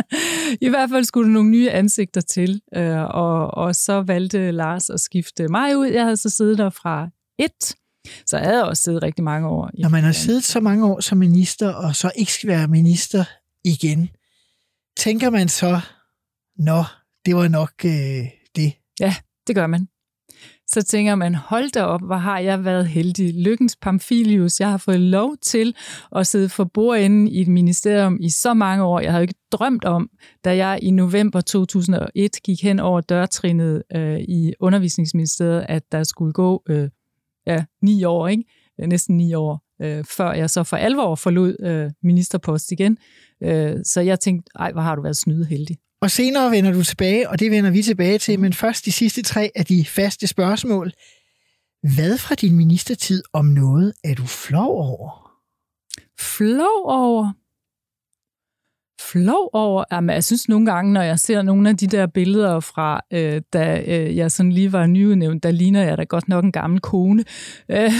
Speaker 2: I hvert fald skulle der nogle nye ansigter til, øh, og, og så valgte Lars at skifte mig ud. Jeg havde så siddet der fra et, så jeg havde også siddet rigtig mange år. i
Speaker 1: når man har siddet så mange år som minister, og så ikke skal være minister igen, tænker man så, nå, det var nok øh, det.
Speaker 2: Det gør man. Så tænker man, hold da op, hvor har jeg været heldig. Lykkens Pamphilius, jeg har fået lov til at sidde for bordenden i et ministerium i så mange år. Jeg havde ikke drømt om, da jeg i november 2001 gik hen over dørtrinnet øh, i undervisningsministeriet, at der skulle gå øh, ja, ni år, ikke? Næsten ni år, øh, før jeg så for alvor forlod øh, ministerpost igen. Øh, så jeg tænkte, ej, hvor har du været snydeheldig.
Speaker 1: Og senere vender du tilbage, og det vender vi tilbage til, men først de sidste tre af de faste spørgsmål. Hvad fra din ministertid om noget er du flov over?
Speaker 2: flov over. Flov over. Jamen, jeg synes nogle gange, når jeg ser nogle af de der billeder fra, øh, da øh, jeg sådan lige var nyudnævnt, der ligner jeg da godt nok en gammel kone. Øh,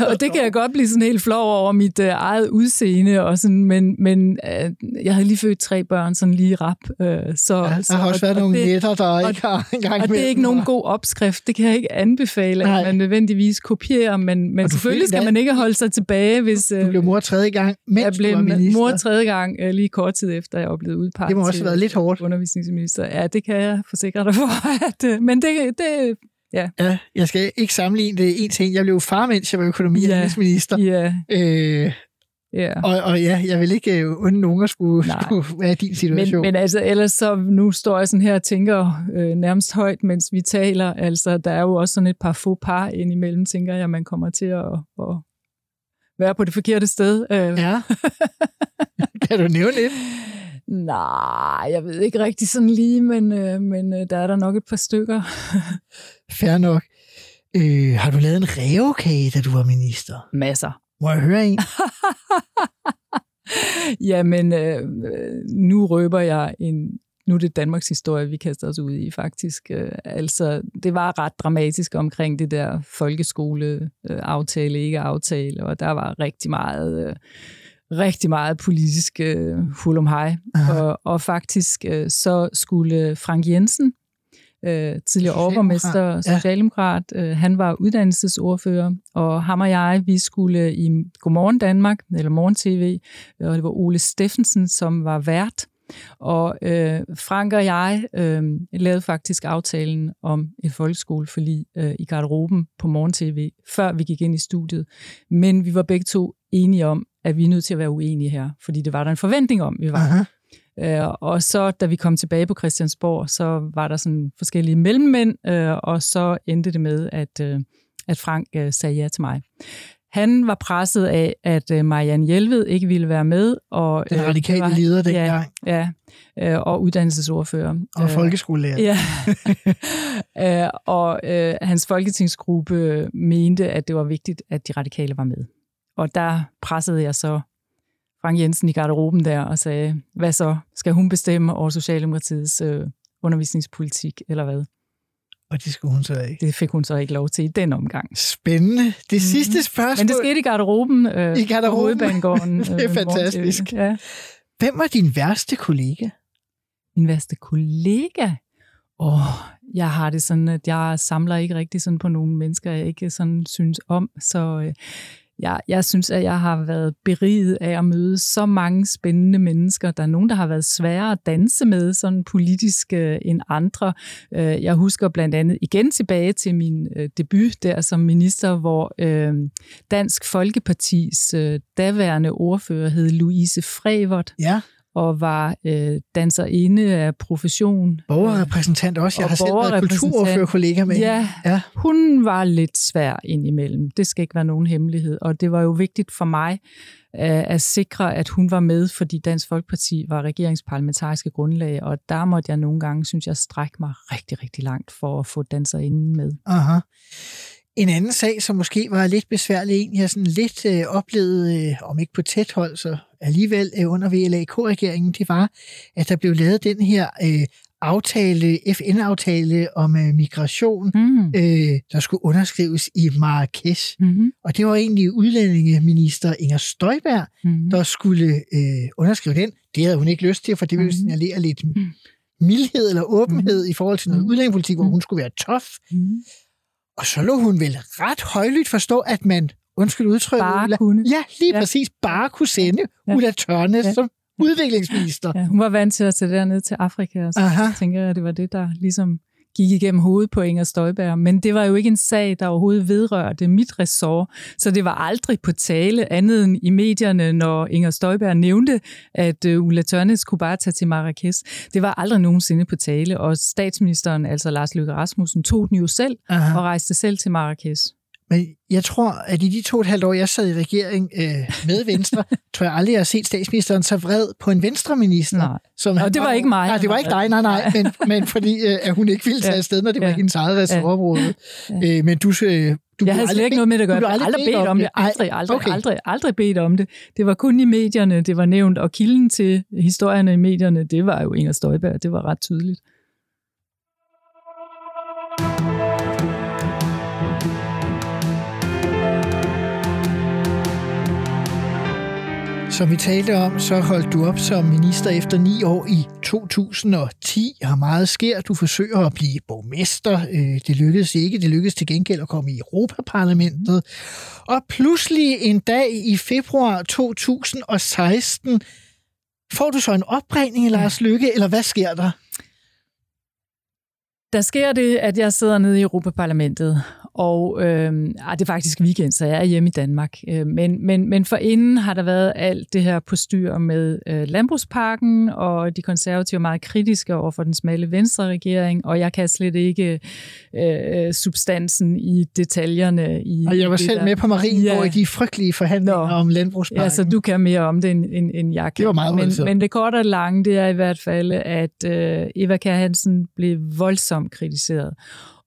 Speaker 2: og det kan jeg godt blive sådan helt flov over mit øh, eget udseende, og sådan, men, men øh, jeg havde lige født tre børn sådan lige rap. Øh, så,
Speaker 1: Ja,
Speaker 2: så,
Speaker 1: der har også været
Speaker 2: og
Speaker 1: nogle
Speaker 2: det,
Speaker 1: nætter, der
Speaker 2: og-
Speaker 1: ikke har engang
Speaker 2: og det er ikke nogen god opskrift. Det kan jeg ikke anbefale,
Speaker 1: Nej.
Speaker 2: at man nødvendigvis kopierer, men, men
Speaker 1: Og du
Speaker 2: selvfølgelig skal man ikke holde sig tilbage, hvis... øh,
Speaker 1: Du blev mor tredje gang, mens
Speaker 2: jeg
Speaker 1: du
Speaker 2: blev
Speaker 1: var minister.
Speaker 2: mor tredje gang, øh, lige kort tid efter, jeg blevet udpeget
Speaker 1: Det må også have været lidt hårdt.
Speaker 2: undervisningsminister. Ja, det kan jeg forsikre dig for. At, øh, men det, det
Speaker 1: Ja, jeg skal ikke sammenligne det en ting. Jeg blev far, mens jeg var økonomi- og
Speaker 2: Ja.
Speaker 1: ja. minister.
Speaker 2: ja,
Speaker 1: Øh,
Speaker 2: Ja.
Speaker 1: Og, og ja, jeg vil ikke øh, undre nogen at skulle,
Speaker 2: Nej.
Speaker 1: skulle være i din situation.
Speaker 2: Men, men altså, ellers så, nu står jeg sådan her og tænker øh, nærmest højt, mens vi taler. Altså, der er jo også sådan et par få par indimellem, tænker jeg, man kommer til at, at være på det forkerte sted. Øh,
Speaker 1: Ja. kan du nævne lidt?
Speaker 2: Nej, jeg ved ikke rigtig sådan lige, men, øh, men øh, der er der nok et par stykker.
Speaker 1: Fair nok. Øh, har du lavet en rævekage, da du var minister?
Speaker 2: Masser.
Speaker 1: Må jeg høre en?
Speaker 2: Jamen, øh, øh, nu røber jeg en... Nu er det Danmarks historie, vi kaster os ud i, faktisk. Øh, altså, det var ret dramatisk omkring det der folkeskole-aftale, ikke aftale, og der var rigtig meget... Rigtig meget politisk øh, hul om hej. Og, og faktisk øh, så skulle Frank Jensen, øh, tidligere overborgmester,
Speaker 1: ja.
Speaker 2: socialdemokrat, øh, han var uddannelsesordfører, og ham og jeg, vi skulle i Godmorgen Danmark, eller Morgen TV, og det var Ole Steffensen, som var vært. Og øh, Frank og jeg øh, lavede faktisk aftalen om et folkeskoleforlig øh, i garderoben på Morgen TV, før vi gik ind i studiet. Men vi var begge to enige om, at vi er nødt til at være uenige her, fordi det var der en forventning om, vi var.
Speaker 1: Aha.
Speaker 2: Øh, og så, da vi kom tilbage på Christiansborg, så var der sådan forskellige mellemmænd, øh, og så endte det med, at, øh, at Frank øh, sagde ja til mig. Han var presset af, at øh, Marianne Hjelved ikke ville være med. Og,
Speaker 1: Den
Speaker 2: øh, det
Speaker 1: radikale
Speaker 2: var-
Speaker 1: leder dengang,
Speaker 2: Ja, ja øh, og uddannelsesordfører.
Speaker 1: og
Speaker 2: Øh,
Speaker 1: folkeskolelærer.
Speaker 2: Ja. øh, og øh, hans folketingsgruppe mente, at det var vigtigt, at de radikale var med. Og der pressede jeg så Frank Jensen i garderoben der og sagde, hvad så? Skal hun bestemme over Socialdemokratiets øh, undervisningspolitik, eller hvad?
Speaker 1: Og det skulle hun så ikke.
Speaker 2: Det fik hun så ikke lov til i den omgang.
Speaker 1: Spændende. Det sidste spørgsmål.
Speaker 2: Men det skete i garderoben. Øh,
Speaker 1: I garderoben?
Speaker 2: På hovedbanegården.
Speaker 1: Det er
Speaker 2: øh,
Speaker 1: fantastisk.
Speaker 2: Ja.
Speaker 1: Hvem var din værste kollega?
Speaker 2: Min værste kollega? Åh, oh, jeg har det sådan, at jeg samler ikke rigtig sådan på nogle mennesker, jeg ikke sådan synes om. Så øh, jeg, jeg synes, at jeg har været beriget af at møde så mange spændende mennesker. Der er nogen, der har været sværere at danse med, sådan politisk øh, end andre. Øh, jeg husker blandt andet igen tilbage til min øh, debut der som minister, hvor øh, Dansk Folkepartis øh, daværende ordfører hed Louise Frevert,
Speaker 1: Ja,
Speaker 2: og var øh, danserinde af profession.
Speaker 1: borgerrepræsentant også. Jeg
Speaker 2: Og
Speaker 1: har selv været kulturordførerkollega med
Speaker 2: Ja,
Speaker 1: ja.
Speaker 2: hun var lidt svær indimellem. Det skal ikke være nogen hemmelighed. Og det var jo vigtigt for mig øh, at sikre, at hun var med, fordi Dansk Folkeparti var regeringsparlamentariske grundlag, og der måtte jeg nogle gange, synes jeg, strække mig rigtig, rigtig langt for at få danserinden med.
Speaker 1: Aha. En anden sag, som måske var lidt besværlig, en jeg sådan lidt øh, oplevede, øh, om ikke på tæt hold, så alligevel øh, under VLAK-regeringen, det var, at der blev lavet den her øh, aftale, FN-aftale om øh, migration,
Speaker 2: Mm.
Speaker 1: øh, der skulle underskrives i Marrakesh.
Speaker 2: Mm-hmm.
Speaker 1: Og det var egentlig udlændingeminister Inger Støjberg,
Speaker 2: Mm-hmm.
Speaker 1: der skulle øh, underskrive den. Det havde hun ikke lyst til, for det ville
Speaker 2: Mhm.
Speaker 1: signalere lidt mildhed eller åbenhed i forhold til noget udlændingepolitik, hvor hun skulle være tof.
Speaker 2: Mm-hmm.
Speaker 1: Og så lå hun vel ret højlydt forstå, at man, undskyld udtrykket,
Speaker 2: Bare
Speaker 1: Ulla,
Speaker 2: kunne.
Speaker 1: ja, lige
Speaker 2: Ja.
Speaker 1: præcis, bare kunne sende
Speaker 2: Ja.
Speaker 1: Ulla Tørnes
Speaker 2: ja.
Speaker 1: som udviklingsminister.
Speaker 2: Ja, hun var vant til at tage derned til Afrika, og så
Speaker 1: Aha.
Speaker 2: tænker jeg, at det var det, der ligesom gik igennem hovedet på Inger Støjberg. Men det var jo ikke en sag, der overhovedet vedrørte mit ressort, så det var aldrig på tale andet end i medierne, når Inger Støjberg nævnte, at uh, Ulla Tørnes kunne bare tage til Marrakesh. Det var aldrig nogensinde på tale, og statsministeren, altså Lars Løkke Rasmussen, tog den jo selv
Speaker 1: Aha.
Speaker 2: og rejste selv til Marrakesh.
Speaker 1: Men jeg tror, at i de to og et halvt år, jeg sad i regering øh, med Venstre, tror jeg aldrig, jeg har set statsministeren så vred på en venstreminister.
Speaker 2: Nej.
Speaker 1: Som
Speaker 2: Og det var ikke mig,
Speaker 1: Nej, det var ikke
Speaker 2: var
Speaker 1: dig, nej, nej. Men, men fordi øh, at hun ikke ville tage
Speaker 2: Ja.
Speaker 1: afsted, når det var
Speaker 2: Ja.
Speaker 1: hendes eget ressortområde. Øh, men du, øh, du
Speaker 2: Jeg havde slet
Speaker 1: aldrig
Speaker 2: ikke noget med det at gøre.
Speaker 1: du
Speaker 2: Jeg har aldrig bedt om det.
Speaker 1: Ej,
Speaker 2: Aldrig, aldrig,
Speaker 1: okay.
Speaker 2: aldrig, aldrig bedt om det. Det var kun i medierne, det var nævnt. Og kilden til historierne i medierne, det var jo Inger Støjberg. Det var ret tydeligt.
Speaker 1: Som vi talte om, så holdt du op som minister efter ni år i 2010, og meget sker. Du forsøger at blive borgmester. Øh, Det lykkedes ikke. Det lykkedes til gengæld at komme i Europaparlamentet. Og pludselig en dag i februar 2016 får du så en opringning af Lars Lykke, eller hvad sker der?
Speaker 2: Der sker det, at jeg sidder nede i Europaparlamentet, og øh, ah, det er faktisk weekend, så jeg er hjemme i Danmark. Øh, men, men, men for inden har der været alt det her på styr med øh, landbrugsparken, og de konservative er meget kritiske over for den smalle venstre regering, og jeg kan slet ikke øh, substansen i detaljerne. I,
Speaker 1: og jeg var selv
Speaker 2: der.
Speaker 1: med på Marienborg ja. i de frygtelige forhandlinger Nå. om landbrugsparken.
Speaker 2: Ja, så du kan mere om det, end, end, end jeg kan.
Speaker 1: Det var meget
Speaker 2: men,
Speaker 1: voldsomt.
Speaker 2: men det korte og lange, det er i hvert fald, at øh, Eva Kjær Hansen blev voldsomt kritiseret.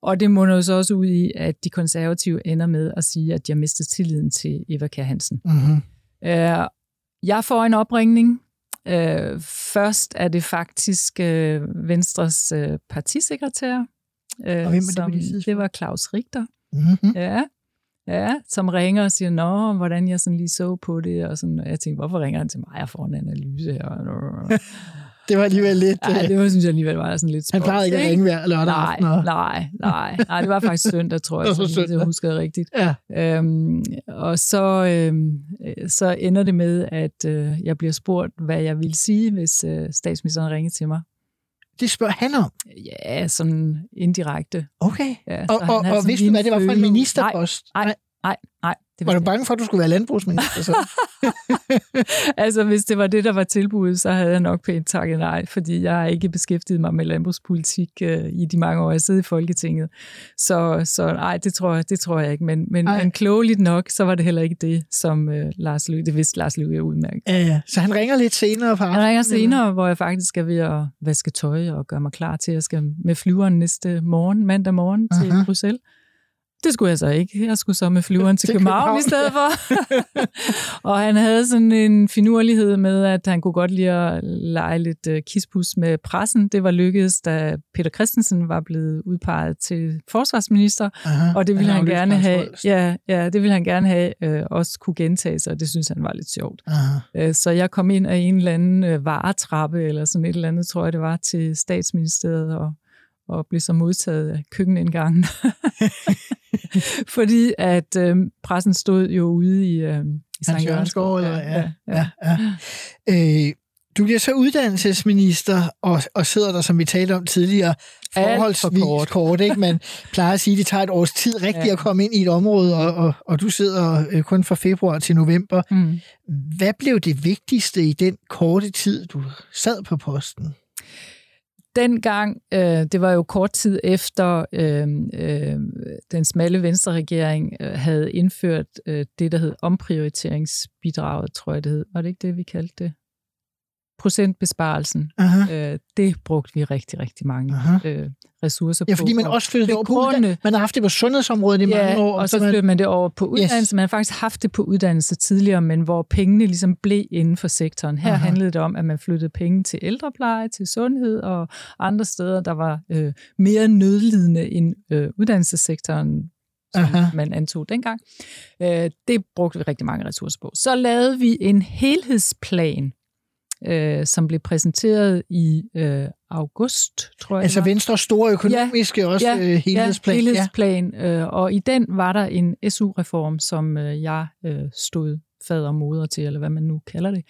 Speaker 2: Og det munder jo så også ud i, at de konservative ender med at sige, at de har mistet tilliden til Eva Kjær Hansen.
Speaker 1: Mm-hmm.
Speaker 2: Uh, jeg får en opringning. Uh, først er det faktisk uh, Venstres uh, partisekretær. Uh,
Speaker 1: og hvem var det
Speaker 2: som,
Speaker 1: på det?
Speaker 2: Det var Claus Richter.
Speaker 1: Mm-hmm.
Speaker 2: Ja, Ja, som ringer og siger, nå, hvordan jeg sådan lige så på det, og sådan, og jeg tænkte, hvorfor ringer han til mig, jeg får en analyse her.
Speaker 1: det var alligevel lidt...
Speaker 2: Ja, det var, synes jeg alligevel var sådan lidt
Speaker 1: Han plejede ikke at ringe hver lørdag
Speaker 2: nej,
Speaker 1: aften. Og...
Speaker 2: Nej, nej, nej, det var faktisk søndag, tror jeg,
Speaker 1: det,
Speaker 2: så det husker rigtigt.
Speaker 1: Ja.
Speaker 2: Øhm, og så, øhm, så ender det med, at øh, jeg bliver spurgt, hvad jeg ville sige, hvis øh, statsministeren ringede til mig.
Speaker 1: Det spørger han om?
Speaker 2: Ja, sådan indirekte.
Speaker 1: Okay.
Speaker 2: Ja,
Speaker 1: og og, og vidste du, hvad det var for en ministerpost?
Speaker 2: Nej, nej, nej. nej
Speaker 1: det var du bange for, at du skulle være landbrugsminister? Så?
Speaker 2: altså, hvis det var det, der var tilbuddet, så havde jeg nok pænt takket nej, fordi jeg har ikke beskæftiget mig med landbrugspolitik øh, i de mange år, jeg sidder i Folketinget. Så, så nej, det tror, jeg, det tror jeg ikke. Men, men, men klogeligt nok, så var det heller ikke det, som øh, Lars Løkke, det vidste Lars Løkke udmærket.
Speaker 1: Ja, ja. Så han ringer lidt senere på
Speaker 2: Han ringer senere, eller? hvor jeg faktisk er ved at vaske tøj og gøre mig klar til, at jeg skal med flyveren næste morgen, mandag morgen til Aha. Bruxelles. Det skulle jeg så ikke. Jeg skulle så med flyveren til, til København, København i stedet for. og han havde sådan en finurlighed med, at han kunne godt lide at lege lidt kispus med pressen. Det var lykkedes, da Peter Christensen var blevet udpeget til forsvarsminister. Aha, og det ville han, han gerne have. Ja, ja, det ville han gerne have øh, også kunne gentage sig, og det synes han var lidt sjovt. Aha. Så jeg kom ind af en eller anden øh, varetrappe, eller sådan et eller andet, tror jeg det var, til statsministeriet, og og blev så modtaget af køkkenindgangen. Fordi at øh, pressen stod jo ude i, øh, i
Speaker 1: Sankt Jørgensgård. Ja, ja, ja. ja. Øh, du bliver så uddannelsesminister, og, og sidder der, som vi talte om tidligere, forholdsvis kort. kort ikke? Man plejer at sige, at det tager et års tid rigtigt ja. at komme ind i et område, og, og, og du sidder øh, kun fra februar til november. Mm. Hvad blev det vigtigste i den korte tid, du sad på posten?
Speaker 2: Dengang, øh, det var jo kort tid efter øh, øh, den smalle venstreregering øh, havde indført øh, det, der hed omprioriteringsbidraget, tror jeg det hed. Var det ikke det, vi kaldte det? Procentbesparelsen. Øh, det brugte vi rigtig, rigtig mange øh, ressourcer på.
Speaker 1: Ja, fordi man også flyttede over på uddannelse. Man har haft det på sundhedsområdet i
Speaker 2: ja,
Speaker 1: mange år.
Speaker 2: og så flyttede man det over på uddannelse. Yes. Man har faktisk haft det på uddannelse tidligere, men hvor pengene ligesom blev inden for sektoren. Her Aha. handlede det om, at man flyttede penge til ældrepleje, til sundhed og andre steder, der var øh, mere nødlidende end øh, uddannelsessektoren, som Aha. man antog dengang. Øh, det brugte vi rigtig mange ressourcer på. Så lavede vi en helhedsplan, øh, som blev præsenteret i øh, august, tror jeg.
Speaker 1: Altså Venstres store økonomiske
Speaker 2: ja,
Speaker 1: også
Speaker 2: ja,
Speaker 1: øh, helhedsplan.
Speaker 2: Ja, helhedsplan. Ja. Øh, og i den var der en SU-reform, som øh, jeg øh, stod fader og moder til, eller hvad man nu kalder det,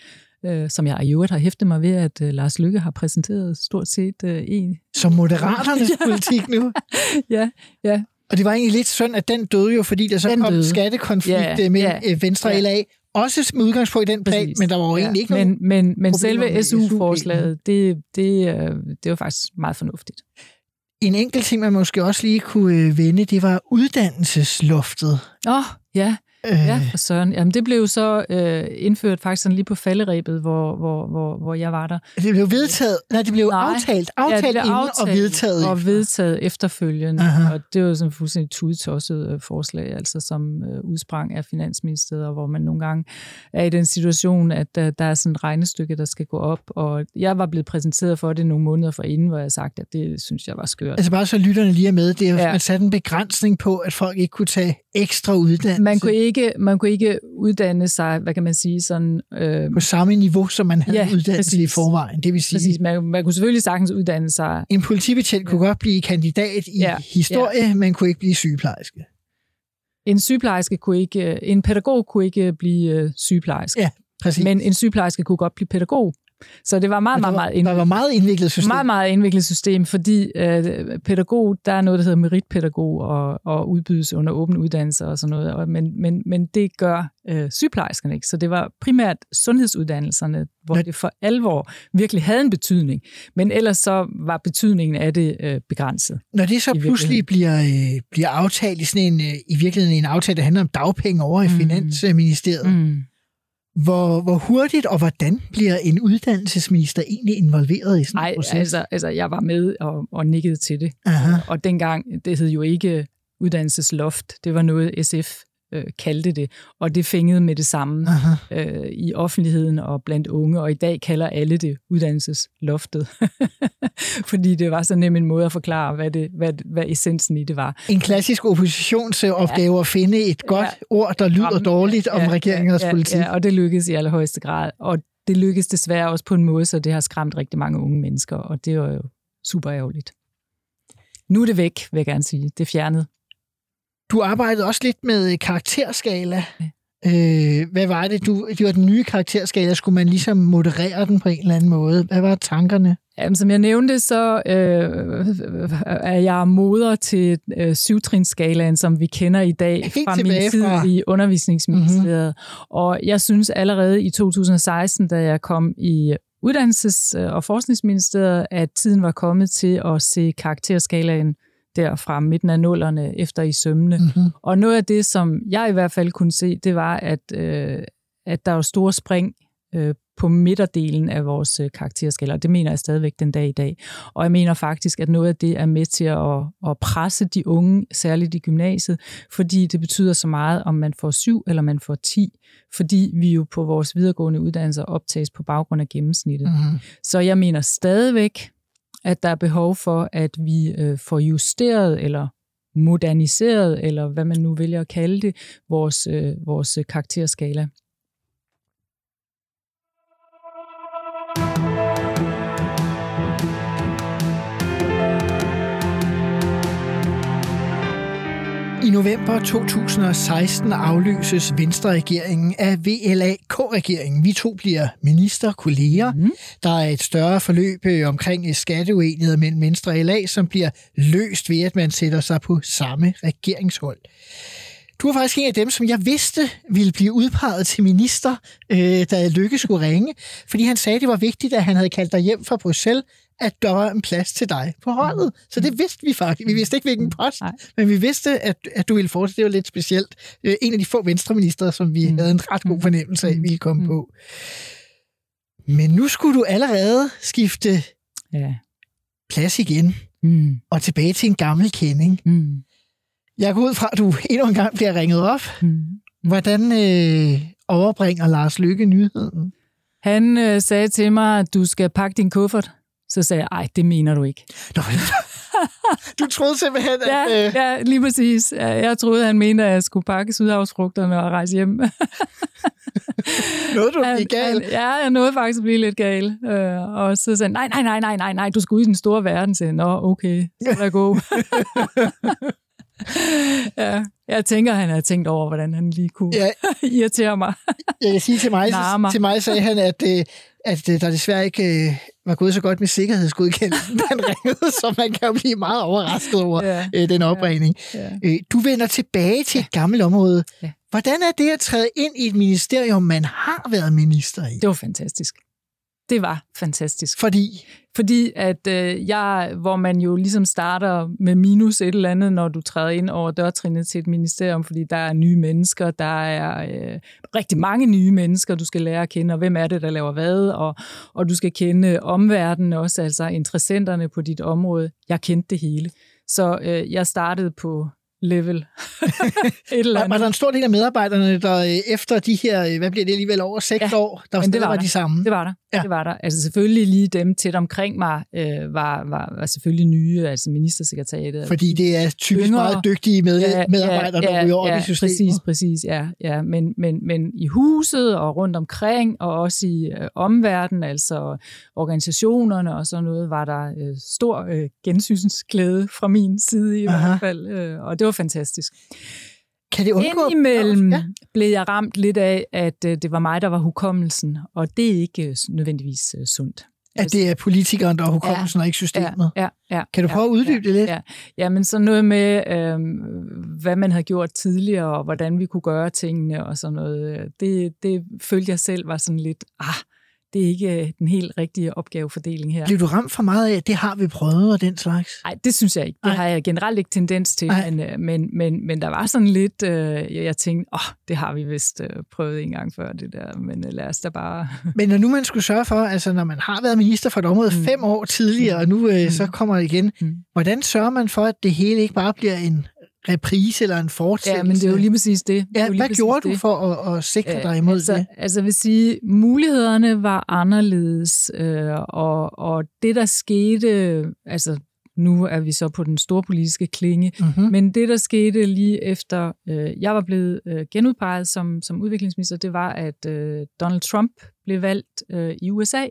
Speaker 2: øh, som jeg i øvrigt har hæftet mig ved, at øh, Lars Lykke har præsenteret stort set øh, en.
Speaker 1: Som moderaternes ja. politik nu?
Speaker 2: ja, ja.
Speaker 1: Og det var egentlig lidt synd, at den døde jo, fordi der så den kom døde. skattekonflikt ja, mellem ja, Venstre og LA. Også med udgangspunkt i den plan, Præcis. men der var jo ja. egentlig ikke
Speaker 2: men, Men, men selve SU-forslaget, det, det, det var faktisk meget fornuftigt.
Speaker 1: En enkelt ting, man måske også lige kunne vende, det var uddannelsesloftet.
Speaker 2: Åh, oh, ja. Øh. Ja, for søren. Jamen, det blev så øh, indført faktisk sådan lige på falderæbet, hvor, hvor, hvor, hvor jeg var der.
Speaker 1: Det blev vedtaget? Nej, det blev Nej. aftalt. Aftalt ja, det blev aftalt og vedtaget.
Speaker 2: Og vedtaget efterfølgende. Aha. Og det var sådan fuldstændig tudetosset øh, forslag, altså som øh, udsprang af Finansministeriet, hvor man nogle gange er i den situation, at der, der er sådan et regnestykke, der skal gå op. Og jeg var blevet præsenteret for det nogle måneder forinden, hvor jeg sagt, at det synes jeg var skørt.
Speaker 1: Altså bare så lytterne lige er med, det er, ja. man satte en begrænsning på, at folk ikke kunne tage ekstra uddannelse.
Speaker 2: Man kunne ikke, man kunne ikke uddanne sig, hvad kan man sige, sådan... Øh,
Speaker 1: på samme niveau, som man havde ja, præcis. i forvejen. Det vil sige,
Speaker 2: præcis. Man, man kunne selvfølgelig sagtens uddanne sig.
Speaker 1: En politibetjent ja. kunne godt blive kandidat i ja. historie, ja. men kunne ikke blive sygeplejerske.
Speaker 2: En sygeplejerske kunne ikke, en pædagog kunne ikke blive sygeplejerske.
Speaker 1: Ja. Præcis.
Speaker 2: Men en sygeplejerske kunne godt blive pædagog. Så det var meget, meget, meget indviklet.
Speaker 1: Der var meget indviklet system.
Speaker 2: Meget, meget indviklet system, fordi øh, pædagog, der er noget, der hedder meritpædagog og, og udbydes under åben uddannelse og sådan noget, og, men, men, men det gør øh, sygeplejerskerne ikke. Så det var primært sundhedsuddannelserne, hvor
Speaker 1: Nå.
Speaker 2: det for alvor virkelig havde en betydning. Men ellers så var betydningen af det øh, begrænset.
Speaker 1: Når det så pludselig bliver, øh, bliver aftalt i sådan en, øh, i virkeligheden en aftale, der handler om dagpenge over i
Speaker 2: Mm.
Speaker 1: Finansministeriet,
Speaker 2: Mm.
Speaker 1: Hvor, hvor hurtigt og hvordan bliver en uddannelsesminister egentlig involveret i sådan en proces?
Speaker 2: altså, altså jeg var med og, og nikkede til det.
Speaker 1: Aha.
Speaker 2: Og dengang, det hed jo ikke uddannelsesloft, det var noget SF øh, kaldte det, og det fængede med det samme
Speaker 1: Aha.
Speaker 2: øh, i offentligheden og blandt unge, og i dag kalder alle det uddannelsesloftet, fordi det var så nem en måde at forklare, hvad, det, hvad, hvad essensen i det var.
Speaker 1: En klassisk oppositionsopgave at finde et godt ord, der lyder
Speaker 2: Jamen,
Speaker 1: dårligt om regeringens
Speaker 2: ja,
Speaker 1: politik.
Speaker 2: Ja, og det lykkedes i allerhøjeste grad, og det lykkedes desværre også på en måde, så det har skræmt rigtig mange unge mennesker, og det var jo super ærgerligt. Nu er det væk, vil jeg gerne sige. Det er fjernet.
Speaker 1: Du arbejdede også lidt med karakterskala. Øh, hvad var det? Du, det var den nye karakterskala. Skulle man ligesom moderere den på en eller anden måde? Hvad var tankerne?
Speaker 2: Jamen, som jeg nævnte, så øh, er jeg moder til øh, syvtrinsskalaen, som vi kender i dag
Speaker 1: Helt
Speaker 2: fra min tid
Speaker 1: fra-
Speaker 2: i undervisningsministeriet. Mm-hmm. Og jeg synes allerede i 2016, da jeg kom i uddannelses- og forskningsministeriet, at tiden var kommet til at se karakterskalaen der fra midten af nullerne efter i sømne.
Speaker 1: Mm-hmm.
Speaker 2: Og noget af det, som jeg i hvert fald kunne se, det var, at, øh, at der var store spring øh, på midterdelen af vores øh, karakterskala, og det mener jeg stadigvæk den dag i dag. Og jeg mener faktisk, at noget af det er med til at, at presse de unge, særligt i gymnasiet, fordi det betyder så meget, om man får syv eller man får 10, fordi vi jo på vores videregående uddannelser optages på baggrund af gennemsnittet.
Speaker 1: Mm-hmm.
Speaker 2: Så jeg mener stadigvæk, at der er behov for, at vi øh, får justeret eller moderniseret, eller hvad man nu vælger at kalde det, vores, øh, vores karakterskala.
Speaker 1: I november 2016 afløses Venstre-regeringen af VLAK-regeringen. Vi to bliver ministerkolleger.
Speaker 2: Mm.
Speaker 1: Der er et større forløb øh, omkring skatteuenigheder mellem Venstre og LA, som bliver løst ved, at man sætter sig på samme regeringshold. Du var faktisk en af dem, som jeg vidste ville blive udpeget til minister, øh, da Lykke skulle ringe, fordi han sagde, at det var vigtigt, at han havde kaldt dig hjem fra Bruxelles, at der var en plads til dig på holdet. Så det vidste vi faktisk. Vi vidste ikke, hvilken post,
Speaker 2: Nej.
Speaker 1: men vi vidste, at, at du ville fortsætte. Det var lidt specielt. Øh, en af de få venstreminister, som vi
Speaker 2: Mm.
Speaker 1: havde en ret god
Speaker 2: Mm.
Speaker 1: fornemmelse af,
Speaker 2: Mm.
Speaker 1: ville komme
Speaker 2: Mm.
Speaker 1: på. Men nu skulle du allerede skifte
Speaker 2: Ja.
Speaker 1: plads igen
Speaker 2: Mm.
Speaker 1: og tilbage til en gammel kending.
Speaker 2: Mm.
Speaker 1: Jeg går ud fra, at du endnu en gang bliver ringet op.
Speaker 2: Mm.
Speaker 1: Hvordan øh, overbringer Lars Lykke nyheden?
Speaker 2: Han øh, sagde til mig, at du skal pakke din kuffert. Så sagde jeg, ej, det mener du ikke.
Speaker 1: Nå, du troede simpelthen, at...
Speaker 2: Ja,
Speaker 1: Øh,
Speaker 2: ja lige præcis. Jeg troede, han mente, at jeg skulle pakke sydhavsfrugterne og rejse hjem.
Speaker 1: noget, du gik galt.
Speaker 2: han- Ja, jeg nåede faktisk at blive lidt gal. Øh, og så sagde han, nej, nej, nej, nej, nej, nej, du skal ud i den store verden. Så jeg, Nå, okay, så lad gå. ja, jeg tænker, han har tænkt over, hvordan han lige kunne
Speaker 1: Ja,
Speaker 2: irritere mig.
Speaker 1: jeg kan sige til mig,
Speaker 2: mig.
Speaker 1: til mig sagde han, at, øh, at øh, der desværre ikke øh, var gået så godt med sikkerhedsgodkendelsen, han ringede, så man kan jo blive meget overrasket over
Speaker 2: Ja,
Speaker 1: øh, den opringning.
Speaker 2: ja.
Speaker 1: Øh, du vender tilbage til et gammelt område.
Speaker 2: Ja.
Speaker 1: Hvordan er det at træde ind i et ministerium, man har været minister i?
Speaker 2: Det var fantastisk. Det var fantastisk.
Speaker 1: Fordi,
Speaker 2: Fordi at øh, jeg, hvor man jo ligesom starter med minus et eller andet, når du træder ind over dørtrinnet til et ministerium, fordi der er nye mennesker, der er øh, rigtig mange nye mennesker, du skal lære at kende, og hvem er det, der laver hvad, og, og du skal kende omverdenen også, altså interessenterne på dit område. Jeg kendte det hele. Så øh, jeg startede på level et eller
Speaker 1: var, var
Speaker 2: andet.
Speaker 1: der en stor del af medarbejderne, der øh, efter de her, øh, hvad bliver det alligevel, over seks
Speaker 2: Ja,
Speaker 1: år, der
Speaker 2: det var
Speaker 1: var
Speaker 2: der.
Speaker 1: de samme?
Speaker 2: Det var der.
Speaker 1: Ja.
Speaker 2: Ja. Det var der. Altså selvfølgelig lige dem tæt omkring mig øh, var, var, var selvfølgelig nye, altså ministersekretariatet.
Speaker 1: Fordi det er typisk
Speaker 2: Yngre.
Speaker 1: meget dygtige med, medarbejdere, der ryger over
Speaker 2: ja,
Speaker 1: i systemet.
Speaker 2: Præcis, præcis, ja. ja. Men, men, men i huset og rundt omkring, og også i øh, omverdenen, altså organisationerne og sådan noget, var der øh, stor øh, gensynsglæde fra min side i
Speaker 1: Aha.
Speaker 2: hvert fald, øh, og det var fantastisk.
Speaker 1: Kan det undgå?
Speaker 2: Indimellem
Speaker 1: Ja.
Speaker 2: blev jeg ramt lidt af, at øh, det var mig, der var hukommelsen, og det er ikke øh, nødvendigvis øh, sundt.
Speaker 1: At det er politikeren, der er hukommelsen, og ikke systemet.
Speaker 2: Ja, ja,
Speaker 1: Kan du prøve at uddybe
Speaker 2: ja,
Speaker 1: det lidt?
Speaker 2: Ja, ja men så noget med, øh, hvad man havde gjort tidligere, og hvordan vi kunne gøre tingene og sådan noget. Det, det følte jeg selv var sådan lidt, ah, det er ikke øh, den helt rigtige opgavefordeling her.
Speaker 1: Blev du ramt for meget af, det har vi prøvet og den slags?
Speaker 2: Nej, det synes jeg ikke. Det
Speaker 1: Nej.
Speaker 2: har jeg generelt ikke tendens til,
Speaker 1: Nej.
Speaker 2: men, øh, men, men, men der var sådan lidt, øh, jeg tænkte, åh, oh, det har vi vist øh, prøvet en gang før, det der, men øh, lad os da bare...
Speaker 1: Men når nu man skulle sørge for, altså når man har været minister for et område
Speaker 2: Mm.
Speaker 1: fem år tidligere, og nu øh,
Speaker 2: Mm.
Speaker 1: så kommer det igen,
Speaker 2: Mm.
Speaker 1: hvordan sørger man for, at det hele ikke bare bliver en reprise eller en fortsættelse?
Speaker 2: Ja, men det er jo lige præcis det. det
Speaker 1: Ja,
Speaker 2: lige
Speaker 1: hvad gjorde du
Speaker 2: det.
Speaker 1: for at, at sikre dig imod
Speaker 2: altså,
Speaker 1: det?
Speaker 2: Altså jeg vil sige, mulighederne var anderledes, øh, og, og det der skete, altså nu er vi så på den store politiske klinge,
Speaker 1: Mm-hmm.
Speaker 2: men det der skete lige efter øh, jeg var blevet øh, genudpeget som, som udviklingsminister, det var, at øh, Donald Trump blev valgt øh, i USA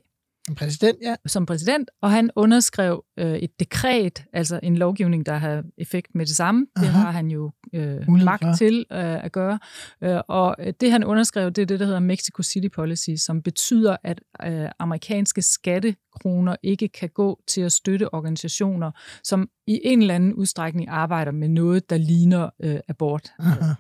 Speaker 1: En præsident, ja.
Speaker 2: som præsident, og han underskrev øh, et dekret, altså en lovgivning, der har effekt med det samme. Det
Speaker 1: Aha.
Speaker 2: har han jo øh,
Speaker 1: for.
Speaker 2: magt til øh, at gøre. Øh, og det, han underskrev, det er det, der hedder Mexico City Policy, som betyder, at øh, amerikanske skattekroner ikke kan gå til at støtte organisationer, som i en eller anden udstrækning arbejder med noget, der ligner øh, abort.
Speaker 1: Aha.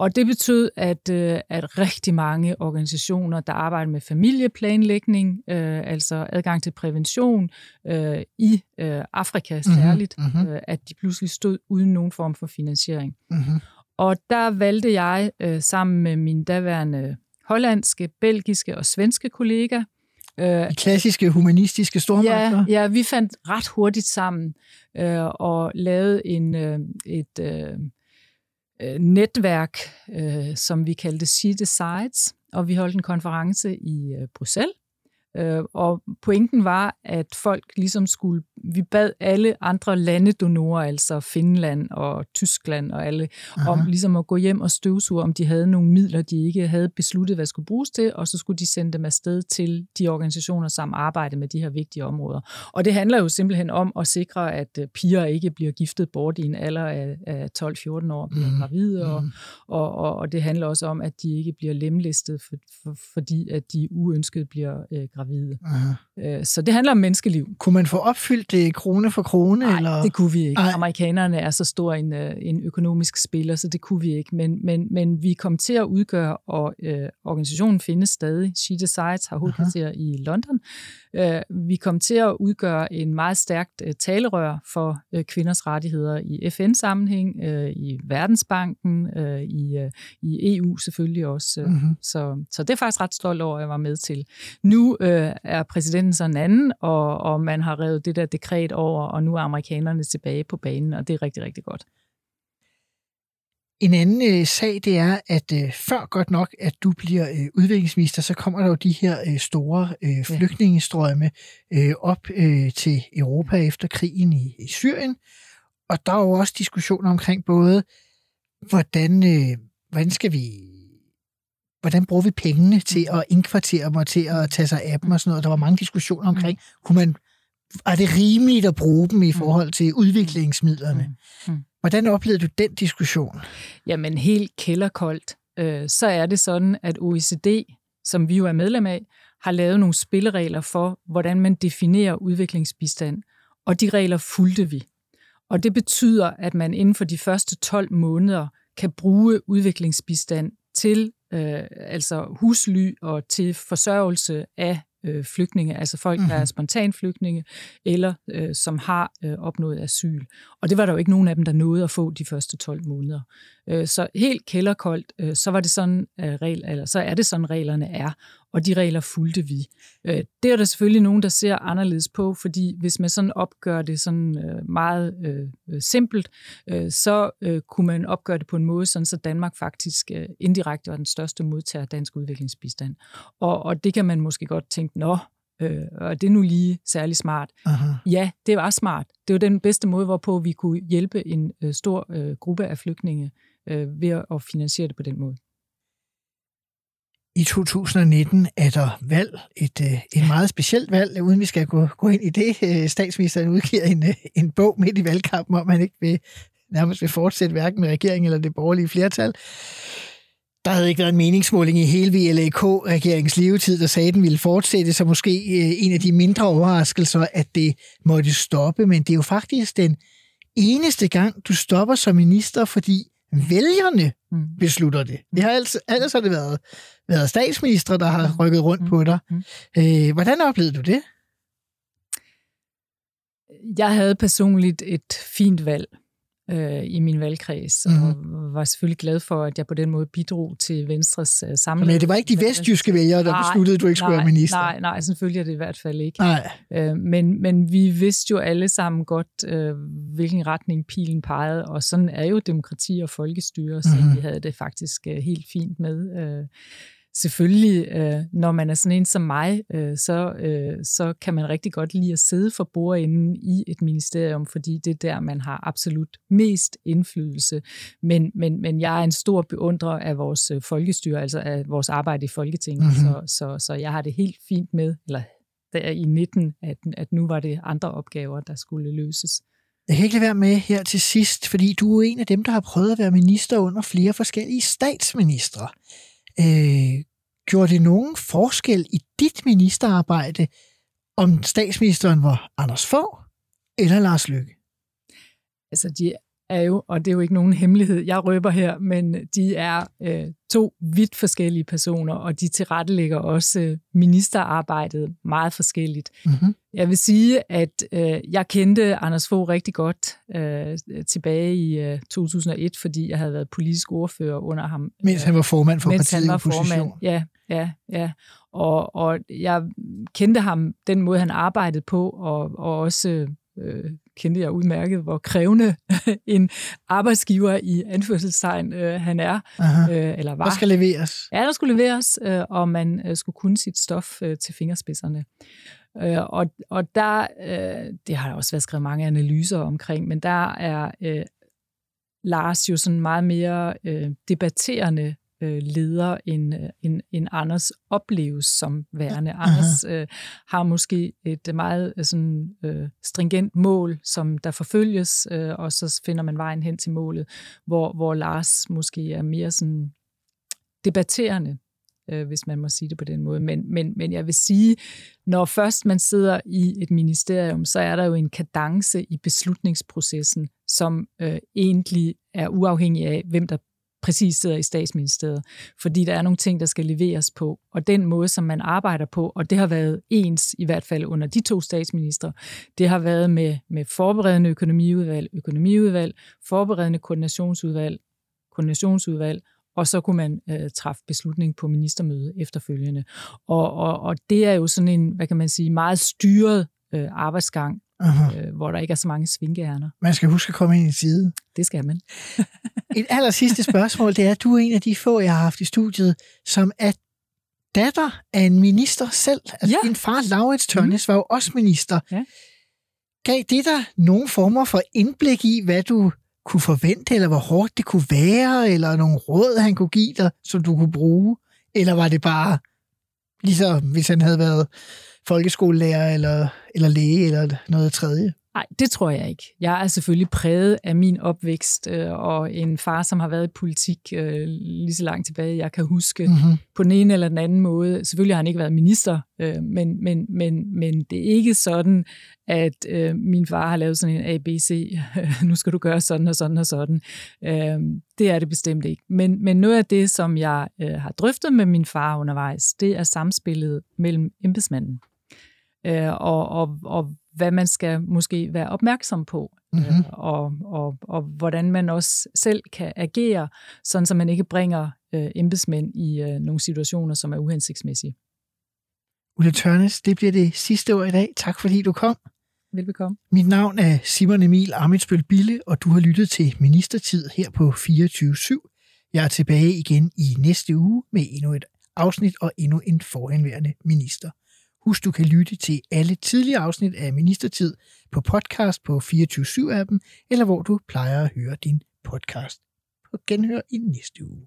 Speaker 2: Og det betød, at, øh, at rigtig mange organisationer, der arbejder med familieplanlægning, øh, altså adgang til prævention øh, i øh, Afrika særligt,
Speaker 1: mhm.
Speaker 2: mm-hmm. øh, at de pludselig stod uden nogen form for finansiering.
Speaker 1: Mm-hmm.
Speaker 2: Og der valgte jeg øh, sammen med min daværende hollandske, belgiske og svenske kollega, øh,
Speaker 1: De klassiske humanistiske stormagter.
Speaker 2: Ja, ja, vi fandt ret hurtigt sammen øh, og lavede en, øh, et øh, øh, netværk, øh, som vi kaldte She Decides, og vi holdt en konference i øh, Bruxelles. Øh, og pointen var, at folk ligesom skulle, vi bad alle andre landedonorer, altså Finland og Tyskland og alle,
Speaker 1: Aha.
Speaker 2: om ligesom at gå hjem og støvsuge, om de havde nogle midler, de ikke havde besluttet, hvad skulle bruges til, og så skulle de sende dem afsted til de organisationer, som arbejder med de her vigtige områder. Og det handler jo simpelthen om at sikre, at øh, piger ikke bliver giftet bort i en alder af, af 12-14 år, bliver
Speaker 1: Mhm.
Speaker 2: gravide, og,
Speaker 1: Mhm.
Speaker 2: og, og, og det handler også om, at de ikke bliver lemlæstet, for, for, fordi at de uønsket bliver øh, gravide.
Speaker 1: Aha.
Speaker 2: Øh, så det handler om menneskeliv.
Speaker 1: Kunne man få opfyldt det krone for krone?
Speaker 2: Nej,
Speaker 1: eller?
Speaker 2: det kunne vi ikke.
Speaker 1: Ej.
Speaker 2: Amerikanerne er så stor en, øh, en økonomisk spiller, så det kunne vi ikke. Men, men, men vi kom til at udgøre, og øh, organisationen findes stadig. She Decides har hovedkvarter i London. Øh, vi kom til at udgøre en meget stærkt øh, talerør for øh, kvinders rettigheder i FN-sammenhæng, øh, i Verdensbanken, øh, i, øh, i EU selvfølgelig også.
Speaker 1: Mhm.
Speaker 2: så, så det er faktisk ret stolt over, at jeg var med til. Nu øh, er præsidenten så en anden, og, og man har revet det der dekret over, og nu er amerikanerne tilbage på banen, og det er rigtig, rigtig godt.
Speaker 1: En anden øh, sag, det er, at øh, før godt nok, at du bliver øh, udviklingsminister, så kommer der jo de her øh, store øh, flygtningestrømme øh, op øh, til Europa efter krigen i, i Syrien. Og der er jo også diskussioner omkring både, hvordan, øh, hvordan skal vi hvordan bruger vi pengene til at indkvartere og til at tage sig af dem og sådan noget. Der var mange diskussioner omkring, kunne man, er det rimeligt at bruge dem i forhold til udviklingsmidlerne?
Speaker 2: Mm. Mm.
Speaker 1: Hvordan oplevede du den diskussion?
Speaker 2: Jamen helt kælderkoldt, øh, så er det sådan, at OECD, som vi jo er medlem af, har lavet nogle spilleregler for, hvordan man definerer udviklingsbistand. Og de regler fulgte vi. Og det betyder, at man inden for de første 12 måneder kan bruge udviklingsbistand til øh, altså husly og til forsørgelse af øh, flygtninge, altså folk, der er
Speaker 1: Mhm.
Speaker 2: spontanflygtninge, eller øh, som har øh, opnået asyl. Og det var der jo ikke nogen af dem, der nåede at få de første 12 måneder. Øh, så helt kælderkoldt, øh, så var det sådan, øh, regel, eller så er det sådan, reglerne er, og de regler fulgte vi. Øh, det er der selvfølgelig nogen, der ser anderledes på, fordi hvis man sådan opgør det sådan øh, meget øh, øh, simpelt, øh, så øh, kunne man opgøre det på en måde, sådan så Danmark faktisk øh, indirekte var den største modtager af dansk udviklingsbistand. Og, og det kan man måske godt tænke, nå, øh, og det er nu lige særlig smart.
Speaker 1: Aha.
Speaker 2: Ja, det var smart. Det var den bedste måde, hvorpå vi kunne hjælpe en øh, stor øh, gruppe af flygtninge øh, ved at finansiere det på den måde.
Speaker 1: I 2019 er der valg, et, øh, et meget specielt valg, uden vi skal gå, gå ind i det. Øh, statsministeren udgiver en, øh, en bog midt i valgkampen, om man ikke vil nærmest vil fortsætte hverken med regeringen eller det borgerlige flertal. Der havde ikke været en meningsmåling i hele VLAK-regeringens levetid, der sagde, at den ville fortsætte, så måske en af de mindre overraskelser, at det måtte stoppe. Men det er jo faktisk den eneste gang, du stopper som minister, fordi vælgerne mm. beslutter det. Det har altså, ellers har det været, været statsminister, der har mm. rykket rundt på dig. Mm. Øh, hvordan oplevede du det?
Speaker 2: Jeg havde personligt et fint valg øh, i min valgkreds, mm. og mhm. var selvfølgelig glad for, at jeg på den måde bidrog til Venstres øh, samling.
Speaker 1: Men det var ikke de vestjyske vælgere, der nej, besluttede, at du ikke skulle
Speaker 2: nej,
Speaker 1: være minister?
Speaker 2: Nej, nej, selvfølgelig er det i hvert fald ikke.
Speaker 1: Nej.
Speaker 2: Øh, men, men vi vidste jo alle sammen godt, øh, hvilken retning pilen pegede, og sådan er jo demokrati og folkestyre, så mm. vi havde det faktisk øh, helt fint med. Øh, selvfølgelig, øh, når man er sådan en som mig, øh, så, øh, så kan man rigtig godt lide at sidde for bordenden i et ministerium, fordi det er der, man har absolut mest indflydelse. Men, men, men jeg er en stor beundrer af vores øh, folkestyre, altså af vores arbejde i Folketinget, mm-hmm. så, så, så jeg har det helt fint med, eller der i 19, at, at nu var det andre opgaver, der skulle løses.
Speaker 1: Jeg kan ikke lade være med her til sidst, fordi du er en af dem, der har prøvet at være minister under flere forskellige statsministre. Øh, gjorde det nogen forskel i dit ministerarbejde, om statsministeren var Anders Fogh eller Lars Løkke?
Speaker 2: Altså, de er jo, og det er jo ikke nogen hemmelighed, jeg røber her, men de er øh, to vidt forskellige personer, og de tilrettelægger også øh, ministerarbejdet meget forskelligt. Mm-hmm. Jeg vil sige, at øh, jeg kendte Anders Fogh rigtig godt øh, tilbage i øh, 2001, fordi jeg havde været politisk ordfører under ham.
Speaker 1: Mens han var formand for partiet han var formand,
Speaker 2: ja, ja, ja. Og, og jeg kendte ham, den måde han arbejdede på, og, og også øh, kendte jeg udmærket, hvor krævende en arbejdsgiver i anførselstegn øh, han er,
Speaker 1: øh, eller var. Der skal leveres.
Speaker 2: Ja, der skulle leveres, øh, og man øh, skulle kunne sit stof øh, til fingerspidserne. Øh, og, og der, øh, det har der også været skrevet mange analyser omkring, men der er øh, Lars jo sådan meget mere øh, debatterende øh, leder, end, øh, end, end Anders opleves som værende. Anders øh, har måske et meget øh, sådan, øh, stringent mål, som der forfølges, øh, og så finder man vejen hen til målet, hvor, hvor Lars måske er mere sådan debatterende øh, hvis man må sige det på den måde. Men, men, men jeg vil sige, når først man sidder i et ministerium, så er der jo en kadence i beslutningsprocessen, som øh, egentlig er uafhængig af, hvem der præcis sidder i statsministeriet, fordi der er nogle ting, der skal leveres på. Og den måde, som man arbejder på, og det har været ens, i hvert fald under de to statsminister, det har været med, med forberedende økonomiudvalg, økonomiudvalg, forberedende koordinationsudvalg, koordinationsudvalg, og så kunne man øh, træffe beslutning på ministermøde efterfølgende. Og, og, og det er jo sådan en, hvad kan man sige, meget styret øh, arbejdsgang, øh, hvor der ikke er så mange svingehjerner.
Speaker 1: Man skal huske at komme ind i tide.
Speaker 2: Det skal man.
Speaker 1: Et aller sidste spørgsmål, det er, at du er en af de få, jeg har haft i studiet, som er datter af en minister selv. Altså ja. din far, Laurits Tørnes, mm. var jo også minister. Ja. Gav det dig nogle former for indblik i, hvad du kunne forvente, eller hvor hårdt det kunne være, eller nogle råd, han kunne give dig, som du kunne bruge? Eller var det bare, ligesom hvis han havde været folkeskolelærer, eller, eller læge, eller noget tredje?
Speaker 2: Nej, det tror jeg ikke. Jeg er selvfølgelig præget af min opvækst øh, og en far, som har været i politik øh, lige så langt tilbage, jeg kan huske, mm-hmm. på den ene eller den anden måde. Selvfølgelig har han ikke været minister, øh, men, men, men, men det er ikke sådan, at øh, min far har lavet sådan en ABC, nu skal du gøre sådan og sådan og sådan. Øh, det er det bestemt ikke. Men, men noget af det, som jeg øh, har drøftet med min far undervejs, det er samspillet mellem embedsmanden øh, og, og, og hvad man skal måske være opmærksom på, mm-hmm. og, og, og hvordan man også selv kan agere, sådan så man ikke bringer øh, embedsmænd i øh, nogle situationer, som er uhensigtsmæssige.
Speaker 1: Ulla Tørnes, det bliver det sidste ord i dag. Tak fordi du kom.
Speaker 2: Velbekomme.
Speaker 1: Mit navn er Simon Emil Amitsbøl Bille, og du har lyttet til Ministertid her på 24-7. Jeg er tilbage igen i næste uge med endnu et afsnit og endnu en forhenværende minister. Husk, du kan lytte til alle tidligere afsnit af Ministertid på podcast på 24-7-appen, eller hvor du plejer at høre din podcast. På genhør i næste uge.